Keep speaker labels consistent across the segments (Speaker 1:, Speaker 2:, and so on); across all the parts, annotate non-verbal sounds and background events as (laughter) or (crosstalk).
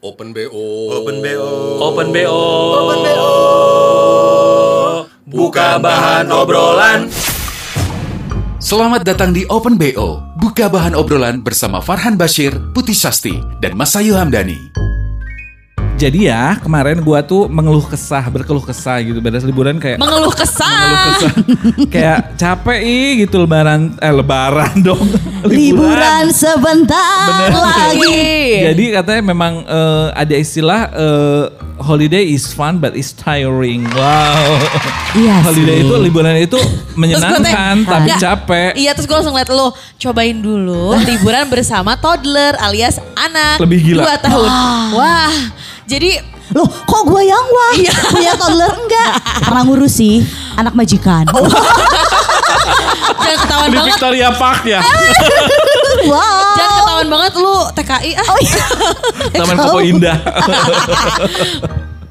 Speaker 1: Open BO.
Speaker 2: Open BO.
Speaker 3: Open BO. Open BO. Buka bahan obrolan.
Speaker 4: Selamat datang di Open BO. Buka bahan obrolan bersama Farhan Bashir, Putih Sasti, dan Mas Ayu Hamdani.
Speaker 5: Jadi ya kemarin gua tuh mengeluh kesah, berkeluh kesah gitu beres liburan kayak
Speaker 6: Mengeluh kesah.
Speaker 5: mengeluh kesah. kayak capek ih gitu lebaran eh lebaran (laughs) dong.
Speaker 7: Liburan sebentar
Speaker 5: Bener.
Speaker 7: lagi.
Speaker 5: Jadi katanya memang eh, ada istilah eh, holiday is fun but is tiring. Wow.
Speaker 7: Iya (laughs) sih.
Speaker 5: holiday itu liburan itu
Speaker 6: gue
Speaker 5: menyenangkan tapi
Speaker 6: enggak.
Speaker 5: capek.
Speaker 6: Iya terus gue langsung liat lo cobain dulu (laughs) liburan bersama toddler alias anak
Speaker 5: Lebih gila.
Speaker 6: 2 tahun. Wah, jadi
Speaker 7: Loh kok gue yang wah
Speaker 6: Iya.
Speaker 7: punya toddler enggak? Pernah ngurus sih anak majikan.
Speaker 6: Oh. (laughs) jangan ketahuan
Speaker 5: Di
Speaker 6: banget.
Speaker 5: Victoria Park ya. (laughs)
Speaker 7: wow.
Speaker 6: Jangan ketahuan banget lu TKI ah.
Speaker 7: Oh iya. (laughs)
Speaker 5: Taman Kopo Indah.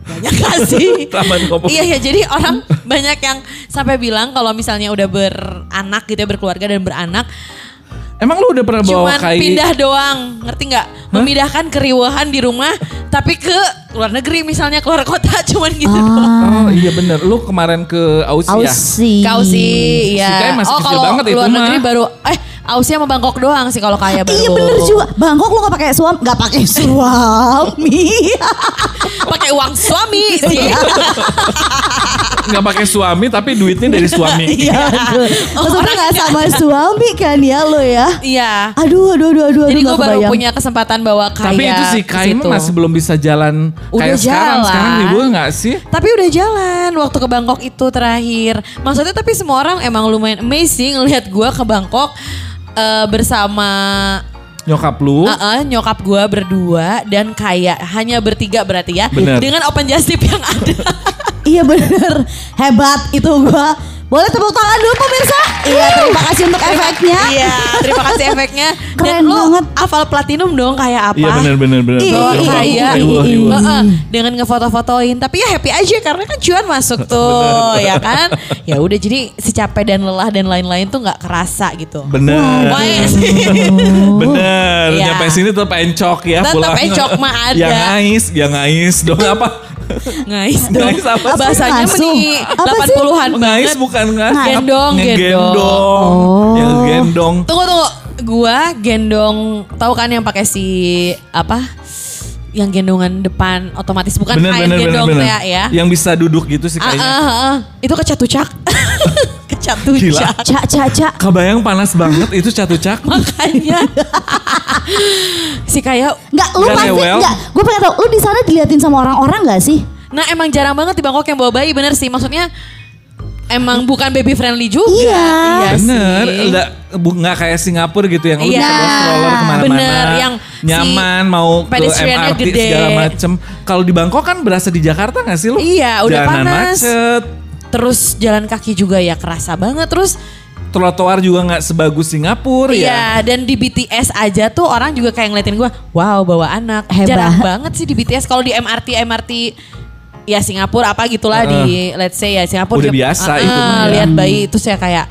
Speaker 6: Banyak kasih.
Speaker 5: Taman Kopo.
Speaker 6: Iya ya, jadi orang banyak yang sampai bilang kalau misalnya udah beranak gitu ya berkeluarga dan beranak,
Speaker 5: Emang lu udah pernah bawa
Speaker 6: cuman
Speaker 5: kai
Speaker 6: pindah doang, ngerti nggak? Memindahkan keriuhan di rumah, tapi ke luar negeri misalnya keluar kota, (laughs) cuman gitu
Speaker 7: Ah,
Speaker 6: doang.
Speaker 5: Oh iya bener, lu kemarin ke Aussie ya?
Speaker 7: Aussie.
Speaker 6: Kau sih,
Speaker 5: Si
Speaker 6: ya.
Speaker 5: Masih
Speaker 6: oh
Speaker 5: kecil
Speaker 6: kalau
Speaker 5: banget itu
Speaker 6: luar
Speaker 5: mah.
Speaker 6: negeri baru, eh Aussie sama Bangkok doang sih kalau kaya baru.
Speaker 7: Iya bener juga. Bangkok lu gak pakai suami, gak pakai (laughs) suami.
Speaker 6: Pakai uang suami (laughs) sih.
Speaker 5: Nggak pakai suami tapi duitnya dari suami. (laughs)
Speaker 7: Iya. aduh. Maksudnya gak sama (laughs) suami kan ya lo ya?
Speaker 6: Iya.
Speaker 7: Aduh, aduh, aduh, aduh,
Speaker 6: Jadi gue baru
Speaker 7: kebayang.
Speaker 6: punya kesempatan bawa kaya
Speaker 5: Tapi itu sih
Speaker 6: situ.
Speaker 5: masih belum bisa jalan
Speaker 6: Udah
Speaker 5: kayak sekarang.
Speaker 6: jalan.
Speaker 5: Sekarang libur nggak sih?
Speaker 6: Tapi udah jalan waktu ke Bangkok itu terakhir. Maksudnya tapi semua orang emang lumayan amazing lihat gue ke Bangkok eh, bersama
Speaker 5: Nyokap lu.
Speaker 6: eh, eh, nyokap gue berdua dan kayak hanya bertiga berarti ya
Speaker 5: Bener.
Speaker 6: dengan open just (laughs) tip yang ada.
Speaker 7: Iya bener, hebat itu gua. Boleh tepuk tangan dulu pemirsa? Iya terima kasih untuk efeknya.
Speaker 6: Iya, terima kasih efeknya. (laughs)
Speaker 7: Keren
Speaker 6: dan lo
Speaker 7: banget.
Speaker 6: hafal platinum dong kayak apa?
Speaker 5: Iya bener bener bener.
Speaker 7: Iya, iya,
Speaker 5: lu
Speaker 7: iya, iya.
Speaker 6: Dengan ngefoto-fotoin tapi ya happy aja karena kan cuan masuk (laughs) tuh ya kan ya udah jadi si capek dan lelah dan lain-lain tuh nggak kerasa gitu
Speaker 5: Bener.
Speaker 6: Wah. (laughs)
Speaker 5: Bener.
Speaker 6: Iya.
Speaker 5: Nyampe sini tetap encok ya pulang.
Speaker 6: encok mah ada.
Speaker 5: Yang ngais, yang ngais dong apa?
Speaker 6: Ngais dong
Speaker 5: Ngais apa
Speaker 6: bahasanya meni
Speaker 7: Apa sih?
Speaker 6: 80-an
Speaker 5: Ngais bukan ngas.
Speaker 6: Gendong,
Speaker 5: Ngegendong.
Speaker 6: gendong.
Speaker 7: Oh.
Speaker 5: Yang gendong.
Speaker 6: tunggu tunggu gua gendong tahu kan yang pakai si apa yang gendongan depan otomatis bukan
Speaker 5: Bener
Speaker 6: kayak
Speaker 5: bener bener
Speaker 6: gendong
Speaker 5: bener.
Speaker 6: kayak ya
Speaker 5: Yang bisa duduk gitu sih
Speaker 6: Ah,
Speaker 5: kayaknya.
Speaker 6: ah, ah. itu kecatucak (laughs) kecatucak
Speaker 5: Gila.
Speaker 7: Cak, cak, cak.
Speaker 5: Kebayang panas banget itu catucak.
Speaker 6: makanya (laughs) si kayak
Speaker 7: Enggak, lu
Speaker 5: Nggak
Speaker 7: pasti enggak. Gue pengen tahu, lu di sana diliatin sama orang-orang gak sih?
Speaker 6: nah emang jarang banget di Bangkok yang bawa bayi bener sih maksudnya emang bukan baby friendly juga
Speaker 7: Iya.
Speaker 5: Bener,
Speaker 6: sih.
Speaker 5: nggak bu- nggak kayak Singapura gitu yang lu
Speaker 6: Iya.
Speaker 5: bisa bawa stroller ke mana-mana,
Speaker 6: Bener, yang
Speaker 5: nyaman
Speaker 6: si
Speaker 5: mau ke MRT
Speaker 6: gede.
Speaker 5: segala macem. Kalau di Bangkok kan berasa di Jakarta nggak sih lu?
Speaker 6: Iya, udah
Speaker 5: Jalanan
Speaker 6: panas.
Speaker 5: macet,
Speaker 6: terus jalan kaki juga ya kerasa banget terus
Speaker 5: trotoar juga nggak sebagus Singapura ya.
Speaker 6: Iya, dan di BTS aja tuh orang juga kayak ngeliatin gue, wow bawa anak.
Speaker 7: Hebat.
Speaker 6: Jarang banget sih di BTS. Kalau di MRT, MRT ya Singapura apa gitulah di let's say ya Singapura.
Speaker 5: Udah
Speaker 6: dia-
Speaker 5: biasa
Speaker 6: Ah,
Speaker 5: itu ya.
Speaker 6: Lihat bayi itu saya kayak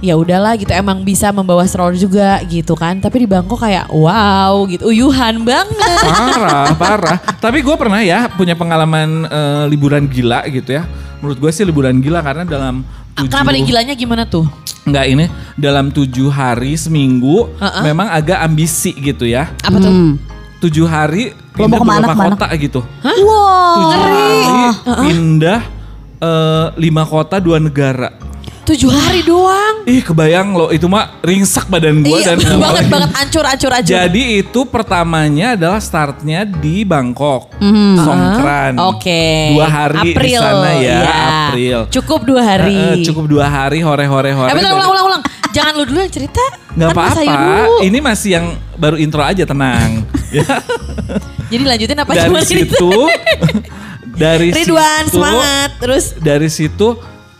Speaker 6: ya udahlah gitu emang bisa membawa stroller juga gitu kan. Tapi di Bangkok kayak wow gitu, uyuhan banget.
Speaker 5: Parah, parah. Tapi gue pernah ya punya pengalaman eh, liburan gila gitu ya. Menurut gue sih liburan gila karena dalam tujuh,
Speaker 6: Kenapa nih gilanya gimana tuh?
Speaker 5: Enggak ini dalam tujuh hari seminggu
Speaker 6: Uh-uh.
Speaker 5: memang agak ambisi gitu ya.
Speaker 6: Apa tuh?
Speaker 7: Hmm.
Speaker 5: Tujuh hari pindah
Speaker 7: ke mana,
Speaker 5: beberapa
Speaker 7: ke mana?
Speaker 5: kota gitu.
Speaker 7: Wow.
Speaker 5: Tujuh hari pindah eh, lima kota dua negara.
Speaker 6: Tujuh hari doang.
Speaker 5: Ih kebayang loh itu mah ringsak badan gue
Speaker 6: Iya
Speaker 5: dan (laughs)
Speaker 6: banget banget ancur ancur ancur.
Speaker 5: Jadi itu pertamanya adalah startnya di Bangkok, Songkran.
Speaker 6: Oke.
Speaker 5: Dua hari
Speaker 6: April,
Speaker 5: di sana ya,
Speaker 6: iya.
Speaker 5: April.
Speaker 6: Cukup dua hari.
Speaker 5: Eh, cukup dua hari hore-hore hore.
Speaker 6: Eh bentar ulang ulang ulang. Jangan lu dulu yang cerita.
Speaker 5: Nggak
Speaker 6: Kan Ayu
Speaker 5: apa-apa. Ini masih yang baru intro aja tenang. (laughs) ya.
Speaker 6: Jadi lanjutin apa
Speaker 5: Dari
Speaker 6: cuma
Speaker 5: situ, (laughs) dari
Speaker 6: Ridwan
Speaker 5: situ,
Speaker 6: semangat terus.
Speaker 5: Dari situ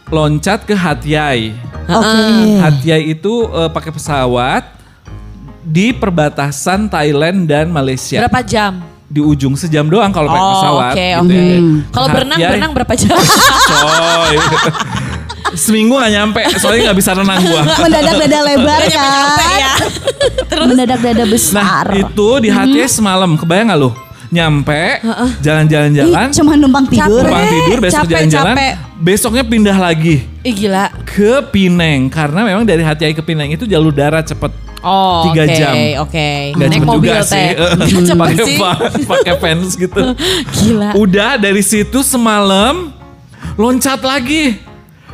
Speaker 5: loncat ke Hatyai.
Speaker 7: Oke.
Speaker 5: Hatyai itu eh, pakai pesawat di perbatasan Thailand dan Malaysia.
Speaker 6: Berapa jam?
Speaker 5: Di ujung sejam doang kalau pakai
Speaker 6: Oh,
Speaker 5: pesawat.
Speaker 6: oke,
Speaker 5: gitu
Speaker 6: oke.
Speaker 5: ya.
Speaker 6: Kalau berenang
Speaker 5: Hatyai-
Speaker 6: berenang berapa jam? (laughs)
Speaker 5: Coy. Seminggu gak nyampe, soalnya gak bisa renang gua. (laughs)
Speaker 7: Mendadak dada lebar kan.
Speaker 6: ya. (laughs)
Speaker 7: Mendadak dada
Speaker 5: Nah
Speaker 7: besar.
Speaker 5: itu di
Speaker 6: Hmm.
Speaker 5: HTS semalam, kebayang gak lu? Nyampe jalan-jalan-jalan,
Speaker 7: cuma numpang tidur.
Speaker 5: numpang tidur, besok
Speaker 6: capek,
Speaker 5: jalan-jalan,
Speaker 6: capek.
Speaker 5: besoknya pindah lagi
Speaker 6: Ih gila.
Speaker 5: ke Pineng karena memang dari Hati ke Pineng itu jalur darat cepet.
Speaker 6: Oh,
Speaker 5: Tiga
Speaker 6: oke,
Speaker 5: jam.
Speaker 6: Oke.
Speaker 5: Nggak
Speaker 6: Naik mobil
Speaker 5: juga
Speaker 6: teh. (laughs)
Speaker 5: sih, pakai pakai fans gitu. (laughs)
Speaker 6: Gila.
Speaker 5: Udah dari situ semalam loncat lagi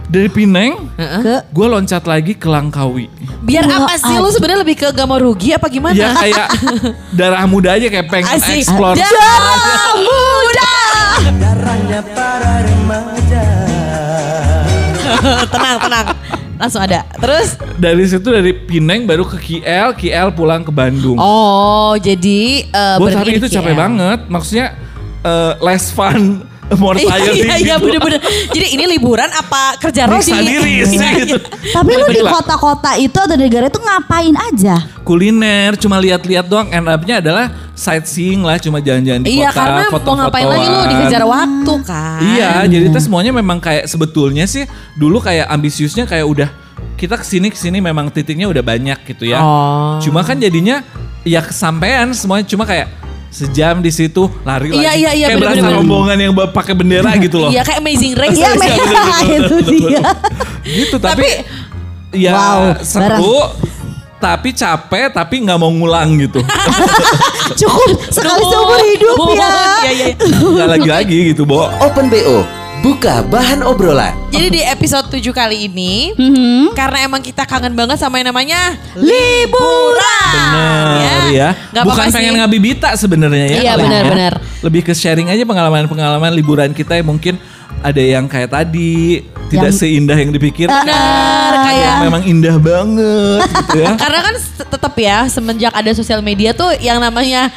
Speaker 5: dari Pineng,
Speaker 7: Ke
Speaker 5: gue loncat lagi ke Langkawi.
Speaker 6: Biar apa sih lu sebenarnya lebih ke gak mau rugi apa gimana?
Speaker 5: Ya kayak (laughs) darah muda aja kayak pengen
Speaker 6: Asik.
Speaker 5: explore.
Speaker 6: Darah muda. (laughs) tenang, tenang. Langsung ada. Terus
Speaker 5: Dari situ dari Pineng baru ke KL, KL pulang ke Bandung.
Speaker 6: Oh, jadi uh,
Speaker 5: Buat
Speaker 6: berarti
Speaker 5: hari itu capek
Speaker 6: KL.
Speaker 5: banget. Maksudnya eh, less fun, more
Speaker 6: Iya, iya, iya,
Speaker 5: gitu.
Speaker 6: bener-bener. Jadi ini liburan apa kerja Rodi?
Speaker 5: Nyiksa diri sih
Speaker 6: Iya,
Speaker 5: gitu.
Speaker 6: iya.
Speaker 7: Tapi lu di kota-kota itu atau di negara itu ngapain aja?
Speaker 5: Kuliner, cuma lihat-lihat doang. End up-nya adalah sightseeing lah, cuma jalan-jalan di
Speaker 6: Iya,
Speaker 5: kota,
Speaker 6: karena mau ngapain lagi lu dikejar waktu kan.
Speaker 5: Iya, jadi kita semuanya memang kayak sebetulnya sih dulu kayak ambisiusnya kayak udah kita ke sini ke sini memang titiknya udah banyak gitu ya.
Speaker 6: Oh.
Speaker 5: Cuma kan jadinya ya kesampaian semuanya cuma kayak sejam di situ lari
Speaker 6: Iya,
Speaker 5: lagi.
Speaker 6: iya, iya,
Speaker 5: kayak berasa rombongan yang bawa- pakai bendera gitu loh.
Speaker 6: Iya kayak Amazing Race.
Speaker 7: Iya,
Speaker 6: ya. (laughs)
Speaker 7: itu dia.
Speaker 5: gitu tapi,
Speaker 6: Tapi-
Speaker 5: ya
Speaker 7: Wow,
Speaker 5: seru tapi capek tapi nggak mau ngulang gitu. (laughs)
Speaker 7: Cukup sekali seumur hidup ya.
Speaker 6: Iya, iya. iya.
Speaker 5: Lagi-lagi gitu, Bo.
Speaker 3: Open BO, buka bahan obrolan.
Speaker 6: Jadi di episode 7 kali ini,
Speaker 7: Mhm.
Speaker 6: karena emang kita kangen banget sama yang namanya
Speaker 7: Liburan.
Speaker 5: Bener ya.
Speaker 6: Nggak
Speaker 5: Bukan pengen ngabibita sebenarnya ya.
Speaker 6: Iya,
Speaker 5: kalau
Speaker 6: benar,
Speaker 5: ya.
Speaker 6: benar.
Speaker 5: Lebih ke sharing aja pengalaman-pengalaman liburan kita yang mungkin ada yang kayak tadi tidak
Speaker 7: Yang-
Speaker 5: seindah yang dipikirkan.
Speaker 6: Benar, kayak-
Speaker 5: yang memang indah banget gitu ya. (laughs)
Speaker 6: Karena kan tetap ya semenjak ada sosial media tuh yang namanya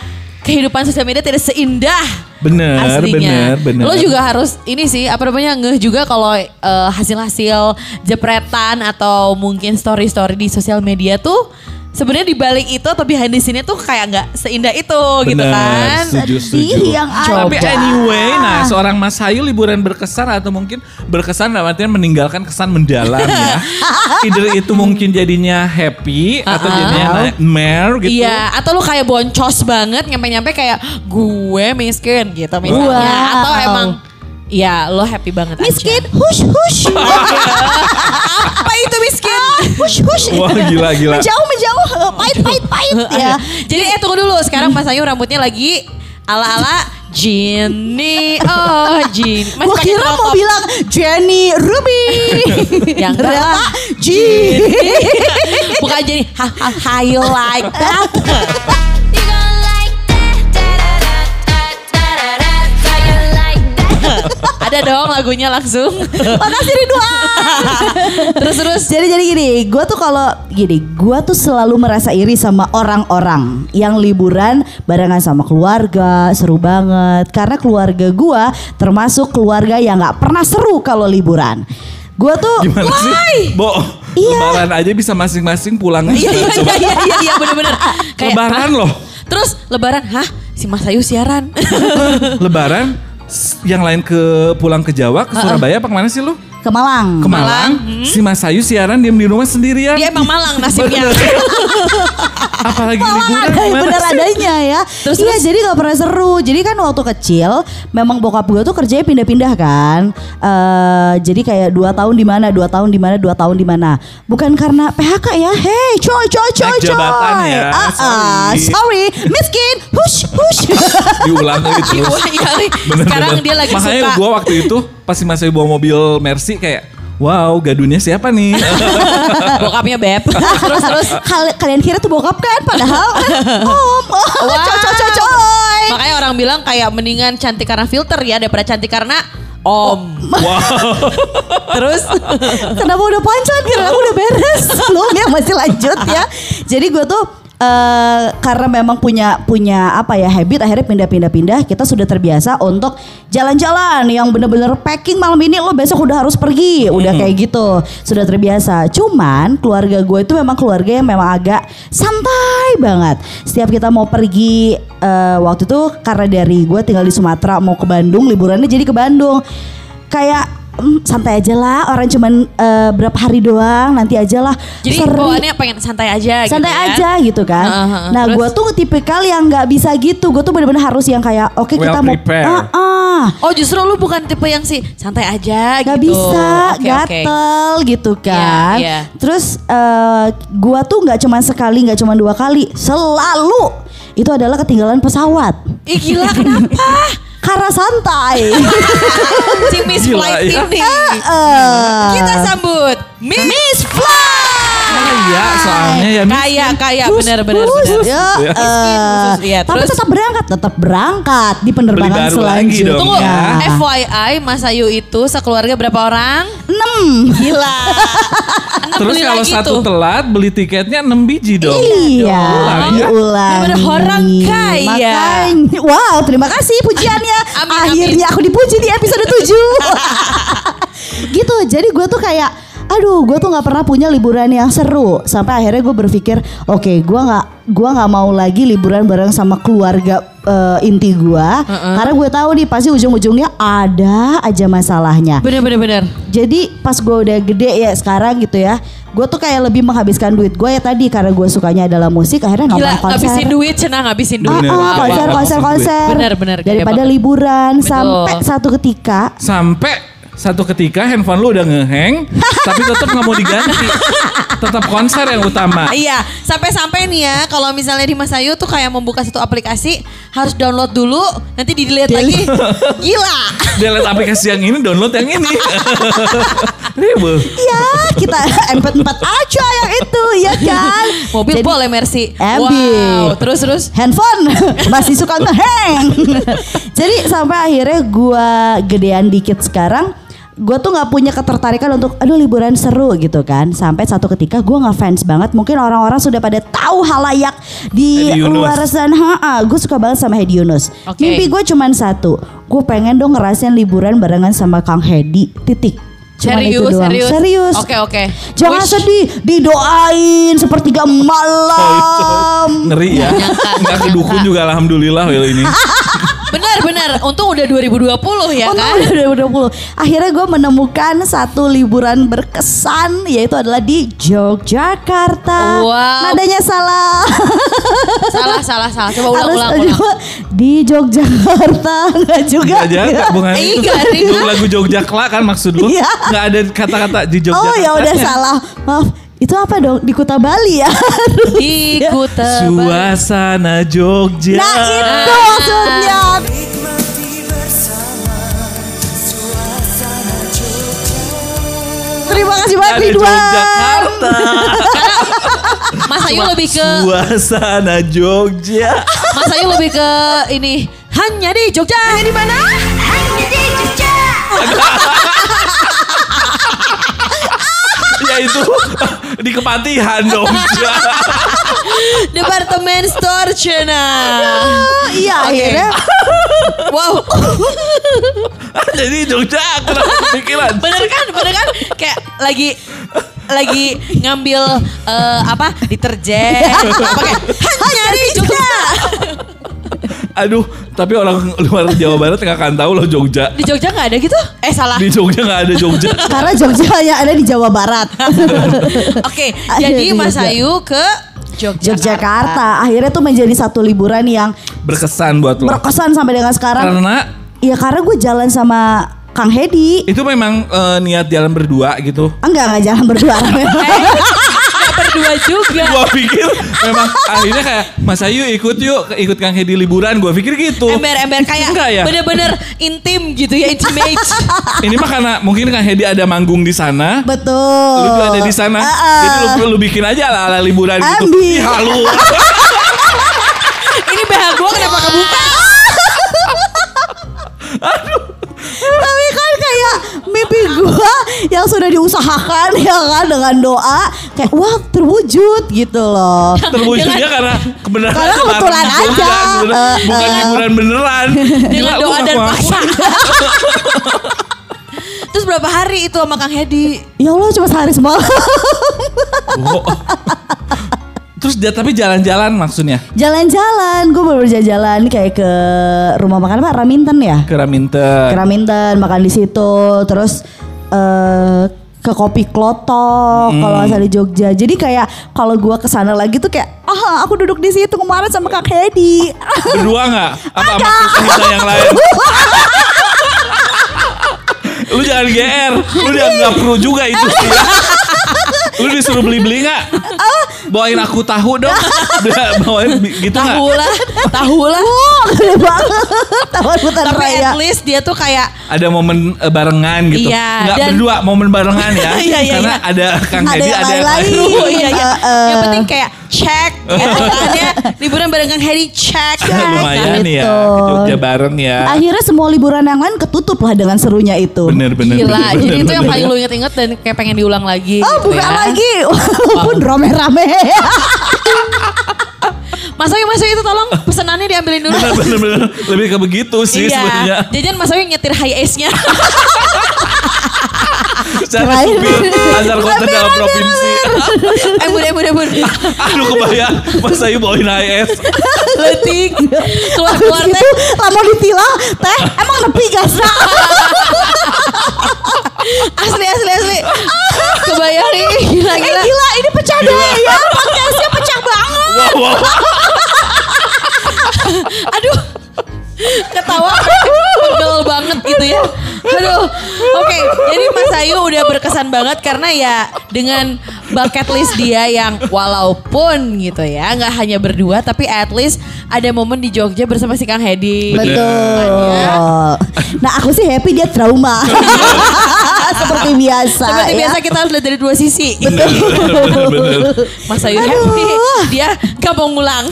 Speaker 6: kehidupan sosial media tidak seindah
Speaker 5: Bener,
Speaker 6: aslinya.
Speaker 5: bener, bener.
Speaker 6: Lo juga harus ini sih apa namanya ngeh juga kalau eh, hasil-hasil jepretan atau mungkin story-story di sosial media tuh sebenarnya di balik itu atau behind the scene tuh kayak nggak seindah itu gitu
Speaker 5: Bener,
Speaker 6: kan.
Speaker 5: setuju, setuju.
Speaker 7: Yang
Speaker 5: Tapi
Speaker 7: ada.
Speaker 5: anyway, nah seorang Mas Hayu liburan berkesan atau mungkin berkesan dalam artian meninggalkan kesan mendalam ya. (laughs) Either itu mungkin jadinya happy atau jadinya nightmare gitu.
Speaker 6: Iya, atau lu kayak boncos banget nyampe-nyampe kayak gue miskin gitu misalnya.
Speaker 7: Wow.
Speaker 6: Atau emang ya lo happy banget
Speaker 7: Miskin,
Speaker 6: aja.
Speaker 7: hush hush. (laughs) Hush hush.
Speaker 5: Wah, gila, gila.
Speaker 7: Menjauh menjauh, pahit pahit pahit (laughs) ya.
Speaker 6: Jadi eh tunggu dulu, sekarang Mas Ayu rambutnya lagi ala-ala Jenny. Oh, Jenny. Masih
Speaker 7: Gua
Speaker 6: pakai
Speaker 7: kira mau
Speaker 6: top.
Speaker 7: bilang Jenny Ruby. (laughs)
Speaker 6: Yang
Speaker 7: ternyata. G. (laughs)
Speaker 6: Bukan Jenny. Ha, ha, how you like that? Ada dong lagunya langsung. (laughs)
Speaker 7: Makasih Ridwan. (laughs)
Speaker 6: terus terus.
Speaker 7: Jadi jadi gini, gue tuh kalau gini, gue tuh selalu merasa iri sama orang-orang yang liburan barengan sama keluarga, seru banget. Karena keluarga gue termasuk keluarga yang nggak pernah seru kalau liburan. Gue tuh
Speaker 5: Gimana sih? Bo,
Speaker 7: Iya.
Speaker 5: lebaran aja bisa masing-masing pulang.
Speaker 6: Iya iya iya iya iya iya bener-bener.
Speaker 5: Lebaran
Speaker 6: hah?
Speaker 5: loh.
Speaker 6: Terus lebaran, hah? Si Mas Ayu siaran.
Speaker 5: Lebaran yang lain ke pulang ke Jawa, ke Surabaya apa ke mana sih lu?
Speaker 7: ke Malang.
Speaker 5: Ke Malang. Si Mas Ayu siaran diem di rumah sendirian.
Speaker 6: Dia emang malang nasibnya. (laughs)
Speaker 5: Apalagi
Speaker 7: Malang
Speaker 5: liburan
Speaker 7: ada bener
Speaker 5: sih?
Speaker 7: adanya ya.
Speaker 6: Terus,
Speaker 7: iya
Speaker 6: terus?
Speaker 7: jadi gak pernah seru. Jadi kan waktu kecil memang bokap gue tuh kerjanya pindah-pindah kan. Eh jadi kayak dua tahun di mana, dua tahun di mana, dua tahun di mana. Bukan karena PHK ya. Hey, coy, coy, coy, coy.
Speaker 5: ya,
Speaker 7: Ah, ah,
Speaker 5: sorry.
Speaker 7: sorry, miskin. Hush, hush. (laughs)
Speaker 5: Diulang lagi (laughs) terus.
Speaker 6: Iya, nih.
Speaker 5: Bener,
Speaker 6: Sekarang
Speaker 5: bener.
Speaker 6: dia lagi
Speaker 5: Makanya
Speaker 6: suka.
Speaker 5: gue waktu itu pas si Mas Ayu bawa mobil Mercy kayak Wow, gadunya siapa nih? (laughs)
Speaker 6: Bokapnya beb. (laughs) terus terus.
Speaker 7: Kal- kalian kira tuh bokap kan? Padahal om. Oh,
Speaker 6: Wah.
Speaker 7: coy, coy, coy, coy.
Speaker 6: Makanya orang bilang kayak mendingan cantik karena filter ya daripada cantik karena om. Terus
Speaker 7: Kenapa udah? Kira aku udah beres. Belum ya masih lanjut ya. Jadi gue tuh eh karena memang punya punya apa ya habit akhirnya pindah-pindah-pindah kita sudah terbiasa untuk jalan-jalan yang bener-bener packing malam ini lo besok udah harus pergi. Udah kayak gitu sudah terbiasa. Cuman keluarga gue itu memang keluarga yang memang agak santai banget. Setiap kita mau pergi eh, waktu itu karena dari gue tinggal di Sumatera mau ke Bandung liburannya jadi ke Bandung. Kayak "Mm, santai aja lah orang cuman eh, berapa hari doang nanti aja lah
Speaker 6: Jadi
Speaker 7: Seri-
Speaker 6: bawaannya pengen santai aja
Speaker 7: santai
Speaker 6: gitu ya.
Speaker 7: aja gitu kan.
Speaker 6: Heeh.
Speaker 7: nah, gue tuh tipikal yang nggak bisa gitu. Gue tuh bener-bener harus yang kayak, oke
Speaker 5: Well
Speaker 7: kita mau,
Speaker 5: prepared.
Speaker 7: Ah, ah.
Speaker 6: Oh justru lu bukan tipe yang sih santai aja
Speaker 7: Gak
Speaker 6: gitu.
Speaker 7: bisa,
Speaker 6: oke.
Speaker 7: gatel gitu kan.
Speaker 6: iya.
Speaker 7: Terus eh, gua tuh nggak cuma sekali, nggak cuma dua kali, selalu itu adalah ketinggalan pesawat.
Speaker 6: Ih gila kenapa? (laughs)
Speaker 7: Karena santai. (laughs)
Speaker 6: si Miss Flight
Speaker 5: ya.
Speaker 6: ini. Kita sambut Miss,
Speaker 5: Kaya soalnya ya.
Speaker 6: Kaya kaya benar
Speaker 7: Gus.
Speaker 6: benar.
Speaker 7: Ya,
Speaker 5: Ya.
Speaker 7: eh,
Speaker 6: Khusus, iya.
Speaker 7: tapi
Speaker 6: Terus?
Speaker 7: tetap berangkat, tetap berangkat di penerbangan
Speaker 5: Beli baru lagi
Speaker 7: selanjutnya.
Speaker 5: dong.
Speaker 6: Tunggu,
Speaker 5: Ya.
Speaker 6: FYI Mas Ayu itu sekeluarga berapa orang?
Speaker 7: Enam.
Speaker 6: Gila. (laughs)
Speaker 5: Terus kalau satu
Speaker 6: tuh.
Speaker 5: telat beli tiketnya 6 biji dong.
Speaker 7: Iya,
Speaker 5: Diulang ya.
Speaker 7: diulangi.
Speaker 6: Bener-bener orang kaya.
Speaker 7: Makanya, wow, terima kasih pujiannya.
Speaker 6: Amin,
Speaker 7: Akhirnya aku dipuji di episode 7. (laughs) gitu, jadi gue tuh kayak Aduh, gue tuh nggak pernah punya liburan yang seru. Sampai akhirnya gue berpikir, oke, gue nggak, gue nggak mau lagi liburan bareng sama keluarga eh, inti gue, karena gue tahu nih pasti ujung-ujungnya ada aja masalahnya.
Speaker 6: Bener bener bener.
Speaker 7: Jadi pas gue udah gede ya sekarang gitu ya, gue tuh kayak lebih menghabiskan duit gue ya tadi karena gue sukanya adalah musik, akhirnya nonton
Speaker 6: Gila
Speaker 7: konser.
Speaker 6: ngabisin duit cenah ngabisin duit.
Speaker 7: Ah, ah,
Speaker 5: Bener.
Speaker 7: konser, konser, konser.
Speaker 6: Bener, bener,
Speaker 7: Daripada liburan
Speaker 6: Betul.
Speaker 7: sampai satu ketika
Speaker 5: Sampai satu ketika handphone lu udah ngeheng, (laughs) tapi tetap nggak mau diganti. Tetap konser yang utama.
Speaker 6: Iya, sampai-sampai nih ya, kalau misalnya di Mas Ayu tuh kayak membuka satu aplikasi harus download dulu, nanti di delete lagi. (laughs) Gila.
Speaker 5: Dia lihat aplikasi yang ini, download yang ini. (laughs) Ribet.
Speaker 7: ya kita MP4 aja yang itu ya kan.
Speaker 6: Mobil
Speaker 7: Jadi,
Speaker 6: boleh Mercy.
Speaker 7: Ambil.
Speaker 6: Wow, terus terus.
Speaker 7: handphone masih suka ngeheng. Jadi sampai akhirnya gua gedean dikit sekarang gue tuh nggak punya ketertarikan untuk aduh liburan seru gitu kan sampai satu ketika gue ngefans banget mungkin orang-orang sudah pada tahu halayak di luar sana gue suka banget sama Hedi Yunus
Speaker 6: Oke.
Speaker 7: mimpi gue cuman satu gue pengen dong ngerasain liburan barengan sama Kang Hedi titik Cuman itu
Speaker 6: Serius,
Speaker 7: doang.
Speaker 6: serius.
Speaker 7: serius
Speaker 6: Oke, oke.
Speaker 7: jangan
Speaker 6: Wish.
Speaker 7: sedih didoain sepertiga malam
Speaker 5: Ngeri ya. Nggak kedukun juga alhamdulillah Will ini. (laughs)
Speaker 6: Benar, benar. Untung udah 2020 ya
Speaker 7: Untung
Speaker 6: kan?
Speaker 7: udah 2020. Akhirnya gue menemukan satu liburan berkesan yaitu adalah di Yogyakarta.
Speaker 6: Wow.
Speaker 7: Nadanya salah. (laughs)
Speaker 6: salah, salah, salah. Coba ulang,
Speaker 7: Harus
Speaker 6: ulang, ulang.
Speaker 7: coba di Yogyakarta (laughs) enggak juga.
Speaker 5: Gak aja, bukan itu.
Speaker 6: nggak.
Speaker 5: Itu lagu Jogjakla kan maksud lu?
Speaker 7: Iya.
Speaker 5: Nggak ada kata-kata di Jogjakarta.
Speaker 7: Oh ya udah salah. Maaf. Itu apa dong? Di Kuta Bali ya? (laughs)
Speaker 6: Di Kuta Bali.
Speaker 5: Suasana Jogja.
Speaker 7: Nah itu maksudnya. Terima kasih banyak
Speaker 5: Ada
Speaker 7: Ridwan.
Speaker 5: Yogyakarta. (laughs)
Speaker 6: Mas Ayu lebih ke
Speaker 5: Suasana Jogja.
Speaker 6: Mas Ayu lebih ke ini hanya di Jogja. Hanya di mana?
Speaker 1: Hanya di Jogja. (laughs)
Speaker 5: ya itu (laughs) di kepatihan dong. (laughs)
Speaker 6: Departemen Store Cina.
Speaker 7: Iya
Speaker 6: Oke.
Speaker 7: akhirnya (laughs)
Speaker 6: Wow.
Speaker 5: Jadi Jogja kenapa kepikiran?
Speaker 6: Bener kan? Bener kan? Kayak lagi lagi ngambil eh, apa deterjen pakai hanya di Jogja
Speaker 5: Aduh, tapi orang luar Jawa Barat nggak akan tahu loh Jogja.
Speaker 6: di Jogja nggak ada gitu eh salah
Speaker 5: Di Jogja nggak ada Jogja. (laughs)
Speaker 7: karena Jogja hanya ada di Jawa Barat. (laughs)
Speaker 6: oke
Speaker 7: Ada
Speaker 6: jadi
Speaker 7: di
Speaker 6: Mas. Ayu ke Jogjakarta
Speaker 7: Yogyakarta akhirnya tuh menjadi satu liburan yang
Speaker 5: Berkesan buat lo.
Speaker 7: berkesan sampai dengan sekarang.
Speaker 5: Karena
Speaker 7: Iya karena gue jalan sama Kang Hedi.
Speaker 5: itu memang eh, niat jalan berdua gitu.
Speaker 7: Enggak enggak jalan berdua. (laughs)
Speaker 6: Berdua juga
Speaker 5: Gua pikir memang akhirnya kayak Mas Ayu ikut yuk ikut Kang Hedi liburan. Gua pikir gitu.
Speaker 6: ember-ember kayak
Speaker 5: Enggak ya?
Speaker 6: bener-bener intim gitu ya intimate (laughs)
Speaker 5: Ini mah karena mungkin Kang Hedi ada manggung di sana.
Speaker 7: Betul.
Speaker 5: Lu juga ada di sana.
Speaker 7: Ah, ah.
Speaker 5: Jadi lu, lu bikin aja ala, ala liburan gitu.
Speaker 7: Ambil.
Speaker 5: Ih, halu. (laughs)
Speaker 6: ini BH gue kenapa kebuka (laughs)
Speaker 7: Tapi kan kayak mimpi gue yang sudah diusahakan (laughs) ya kan dengan doa kayak wah terwujud gitu loh. (laughs)
Speaker 5: Terwujudnya karena kebenaran
Speaker 7: Karena kebetulan aja. Eh,
Speaker 5: Bukan
Speaker 7: eh.
Speaker 5: liburan beneran. (laughs)
Speaker 6: dengan
Speaker 5: Gila,
Speaker 6: doa dan pasang terus berapa hari itu sama Kang Hedi
Speaker 7: Ya Allah cuma sehari semalam.
Speaker 5: Oh. Terus dia tapi jalan-jalan maksudnya
Speaker 7: Jalan-jalan, gue baru jalan-jalan kayak ke rumah makan apa Raminten ya?
Speaker 5: ke Raminten.
Speaker 7: Ke Raminten makan di situ, terus eh ke kopi klotok kalau asal di Jogja. Jadi kayak kalau gua ke sana lagi tuh kayak ah aku duduk di situ kemarin sama Kak Hedi. (laughs)
Speaker 5: Berdua nggak? Apa sama kita yang lain? (laughs) lu jangan GR, lu dianggap kru juga itu sih. (laughs) Lu disuruh beli-beli nggak? Bawain aku tahu dong. (laughs) Bawain gitu nggak?
Speaker 6: Tahu lah, tahu lah.
Speaker 7: Wah, gede banget. Taman Hutan
Speaker 6: Tapi
Speaker 7: Raya.
Speaker 6: at least dia tuh kayak
Speaker 5: Ada momen eh, barengan gitu.
Speaker 6: Iya,
Speaker 5: Nggak
Speaker 6: dan-
Speaker 5: berdua, momen barengan ya. (laughs)
Speaker 6: Iya, iya,
Speaker 5: Karena
Speaker 6: iya.
Speaker 5: ada Kang
Speaker 7: yang
Speaker 5: ada yang lain.
Speaker 6: Oh iya iya. (laughs)
Speaker 7: Eh, eh.
Speaker 6: Yang penting kayak check gitu kan ya. Liburan bareng Kang Hedi check. (laughs)
Speaker 5: Lumayan ya,
Speaker 7: Gitu.
Speaker 5: Jogja bareng ya.
Speaker 7: Akhirnya semua liburan yang lain ketutup lah dengan serunya itu.
Speaker 5: Bener bener.
Speaker 6: Gila,
Speaker 5: bener,
Speaker 6: jadi
Speaker 5: bener,
Speaker 6: itu yang paling lu inget-inget dan kayak pengen diulang lagi
Speaker 7: Oh
Speaker 6: gitu
Speaker 7: buka
Speaker 6: ya.
Speaker 7: lagi (laughs) Walaupun rame-rame (laughs)
Speaker 6: Mas Owi, Mas itu tolong pesenannya diambilin dulu.
Speaker 5: Bener bener bener. Lebih ke begitu sih sebenarnya.
Speaker 6: Iya, jajan Mas Owi nyetir high ace-nya.
Speaker 5: Secara supir antar kota dalam provinsi.
Speaker 6: eh bun, eh bun, eh bun.
Speaker 5: Aduh kebayang Mas Ayu bawain HS.
Speaker 6: Letik. Keluar-keluar
Speaker 7: Terus
Speaker 6: teh.
Speaker 7: Lama ditilang Teh emang nepi gak sih
Speaker 6: Asli, asli, asli. Kebayang nih. Gila,
Speaker 7: Eh
Speaker 6: gila.
Speaker 7: gila ini pecah deh ya Podcastnya pecah banget
Speaker 5: Wow wow.
Speaker 6: Aduh. Ketawa pegel banget gitu ya. Aduh. Oke, jadi Mas Ayu udah berkesan banget karena ya dengan bucket list dia yang walaupun gitu ya, nggak hanya berdua tapi at least ada momen di Jogja bersama si Kang Hedi.
Speaker 7: Betul Nah aku sih happy dia trauma (laughs) (laughs) Seperti biasa
Speaker 6: Seperti
Speaker 7: ya.
Speaker 6: biasa kita harus lihat dari dua sisi. (laughs)
Speaker 5: Bener bener.
Speaker 6: Mas Ayu happy, dia gak mau ngulang.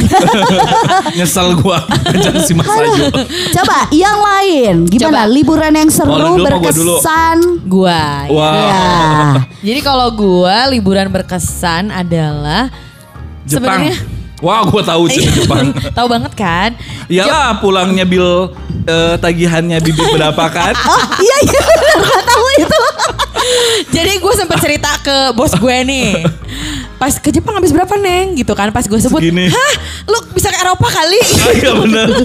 Speaker 6: (laughs)
Speaker 5: Nyesel gua ngajak si Mas Ayu.
Speaker 7: Coba yang lain Gimana
Speaker 6: Coba.
Speaker 7: liburan yang seru
Speaker 5: Oh, dulu
Speaker 7: berkesan
Speaker 6: Gua.
Speaker 5: Wah.
Speaker 7: Ya
Speaker 6: Jadi kalau gua liburan berkesan adalah
Speaker 5: Jepang.
Speaker 6: sebenarnya
Speaker 5: Wah, gua tahu sih Jepang.
Speaker 6: tahu banget kan?
Speaker 5: Iyalah pulangnya bil eh, tagihannya bibit berapa kan? (laughs)
Speaker 7: Oh iya iya bener gak tahu itu
Speaker 6: Jadi gue sempat cerita ke bos gue nih. Pas ke Jepang habis berapa neng gitu kan pas gue sebut
Speaker 5: Segini.
Speaker 6: hah lu bisa ke Eropa kali
Speaker 5: Iya bener. (laughs)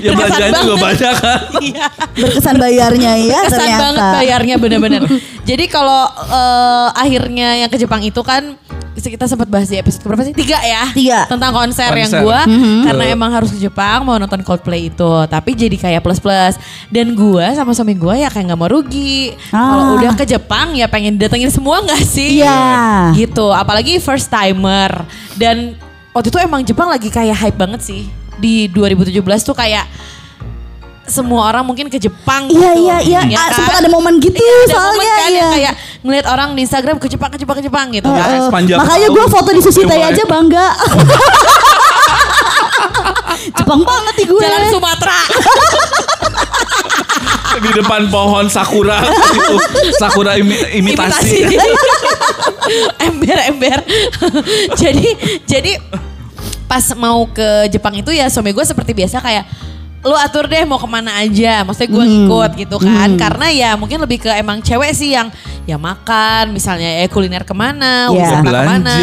Speaker 5: ya
Speaker 6: Berkesan
Speaker 5: belanjanya juga
Speaker 6: banget.
Speaker 5: banyak kan. (laughs)
Speaker 6: Iya.
Speaker 7: Berkesan bayarnya ya
Speaker 6: Kesan
Speaker 7: ternyata
Speaker 6: banget bayarnya bener-bener. Jadi kalau eh, akhirnya yang ke Jepang itu kan kita sempat bahas di episode berapa sih? Tiga ya?
Speaker 7: Tiga.
Speaker 6: Tentang konser, yang
Speaker 5: Konser.
Speaker 6: gue
Speaker 7: Mhm.
Speaker 6: karena emang harus ke Jepang mau nonton Coldplay itu. Tapi jadi kayak plus-plus. Dan gue sama suami gue ya kayak nggak mau rugi. Kalau
Speaker 7: Ah.
Speaker 6: udah ke Jepang ya pengen datengin semua nggak sih?
Speaker 7: Iya.
Speaker 6: Gitu. Apalagi first timer. Dan waktu itu emang Jepang lagi kayak hype banget sih. Di 2017 tuh kayak semua orang mungkin ke Jepang
Speaker 7: Iya
Speaker 6: gitu.
Speaker 7: iya iya
Speaker 6: Ya
Speaker 7: Ah,
Speaker 6: kan?
Speaker 7: sempat ada momen gitu
Speaker 6: Iya, ada
Speaker 7: soalnya
Speaker 6: momen kan yang
Speaker 7: iya.
Speaker 6: kayak ngeliat orang di Instagram ke Jepang, ke Jepang, ke Jepang gitu
Speaker 7: Eh,
Speaker 6: kan.
Speaker 7: eh,
Speaker 5: sepanjang
Speaker 7: Makanya gue foto di Sushi Tei
Speaker 5: Mulai.
Speaker 7: aja bangga. (laughs) Jepang banget nih gue.
Speaker 6: Jalan Sumatera. (laughs)
Speaker 5: Di depan pohon sakura itu sakura imi- imitasi.
Speaker 6: Ember-ember. (laughs) jadi jadi pas mau ke Jepang itu ya suami gue seperti biasa kayak lu atur deh mau ke mana aja maksudnya gue ngikut gitu kan karena ya mungkin lebih ke emang cewek sih yang ya makan misalnya ya kuliner ke mana
Speaker 7: Iya.
Speaker 6: wisata
Speaker 5: ke
Speaker 6: mana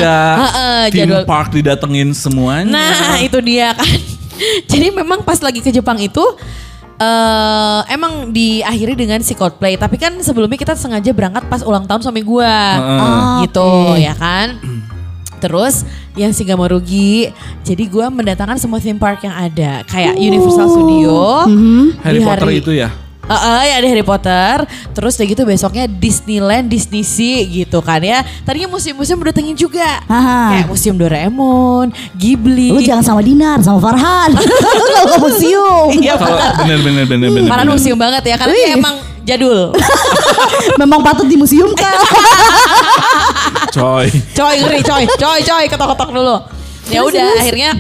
Speaker 5: theme
Speaker 6: jadwal
Speaker 5: park didatengin semuanya.
Speaker 6: Nah (laughs) itu dia kan. (laughs) Jadi memang pas lagi ke Jepang itu eh emang diakhiri dengan si Coldplay. Tapi kan sebelumnya kita sengaja berangkat pas ulang tahun suami gua,
Speaker 7: Heeh.
Speaker 6: gitu
Speaker 7: Oke.
Speaker 6: ya kan. (clears throat) Terus yang sih gak mau rugi, jadi gua mendatangkan semua theme park yang ada, kayak Universal Studio,
Speaker 5: Harry
Speaker 6: di
Speaker 5: Potter
Speaker 6: hari-
Speaker 5: itu ya.
Speaker 6: Heeh, ya ada Harry Potter. Terus udah gitu besoknya Disneyland, Disney Sea gitu kan ya. Tadinya museum-museum udah datengin juga.
Speaker 7: Aha.
Speaker 6: Kayak Museum Doraemon, Ghibli.
Speaker 7: Lu jangan sama Dinar, sama Farhan. (laughs) Kalau ke museum.
Speaker 6: Iya
Speaker 5: bener bener bener bener.
Speaker 6: Farhan museum banget ya karena dia emang jadul. (laughs)
Speaker 7: Memang patut di museum kan. (laughs)
Speaker 5: Coy.
Speaker 6: coy ngeri coy, coy coy ketok-ketok dulu. Ya udah akhirnya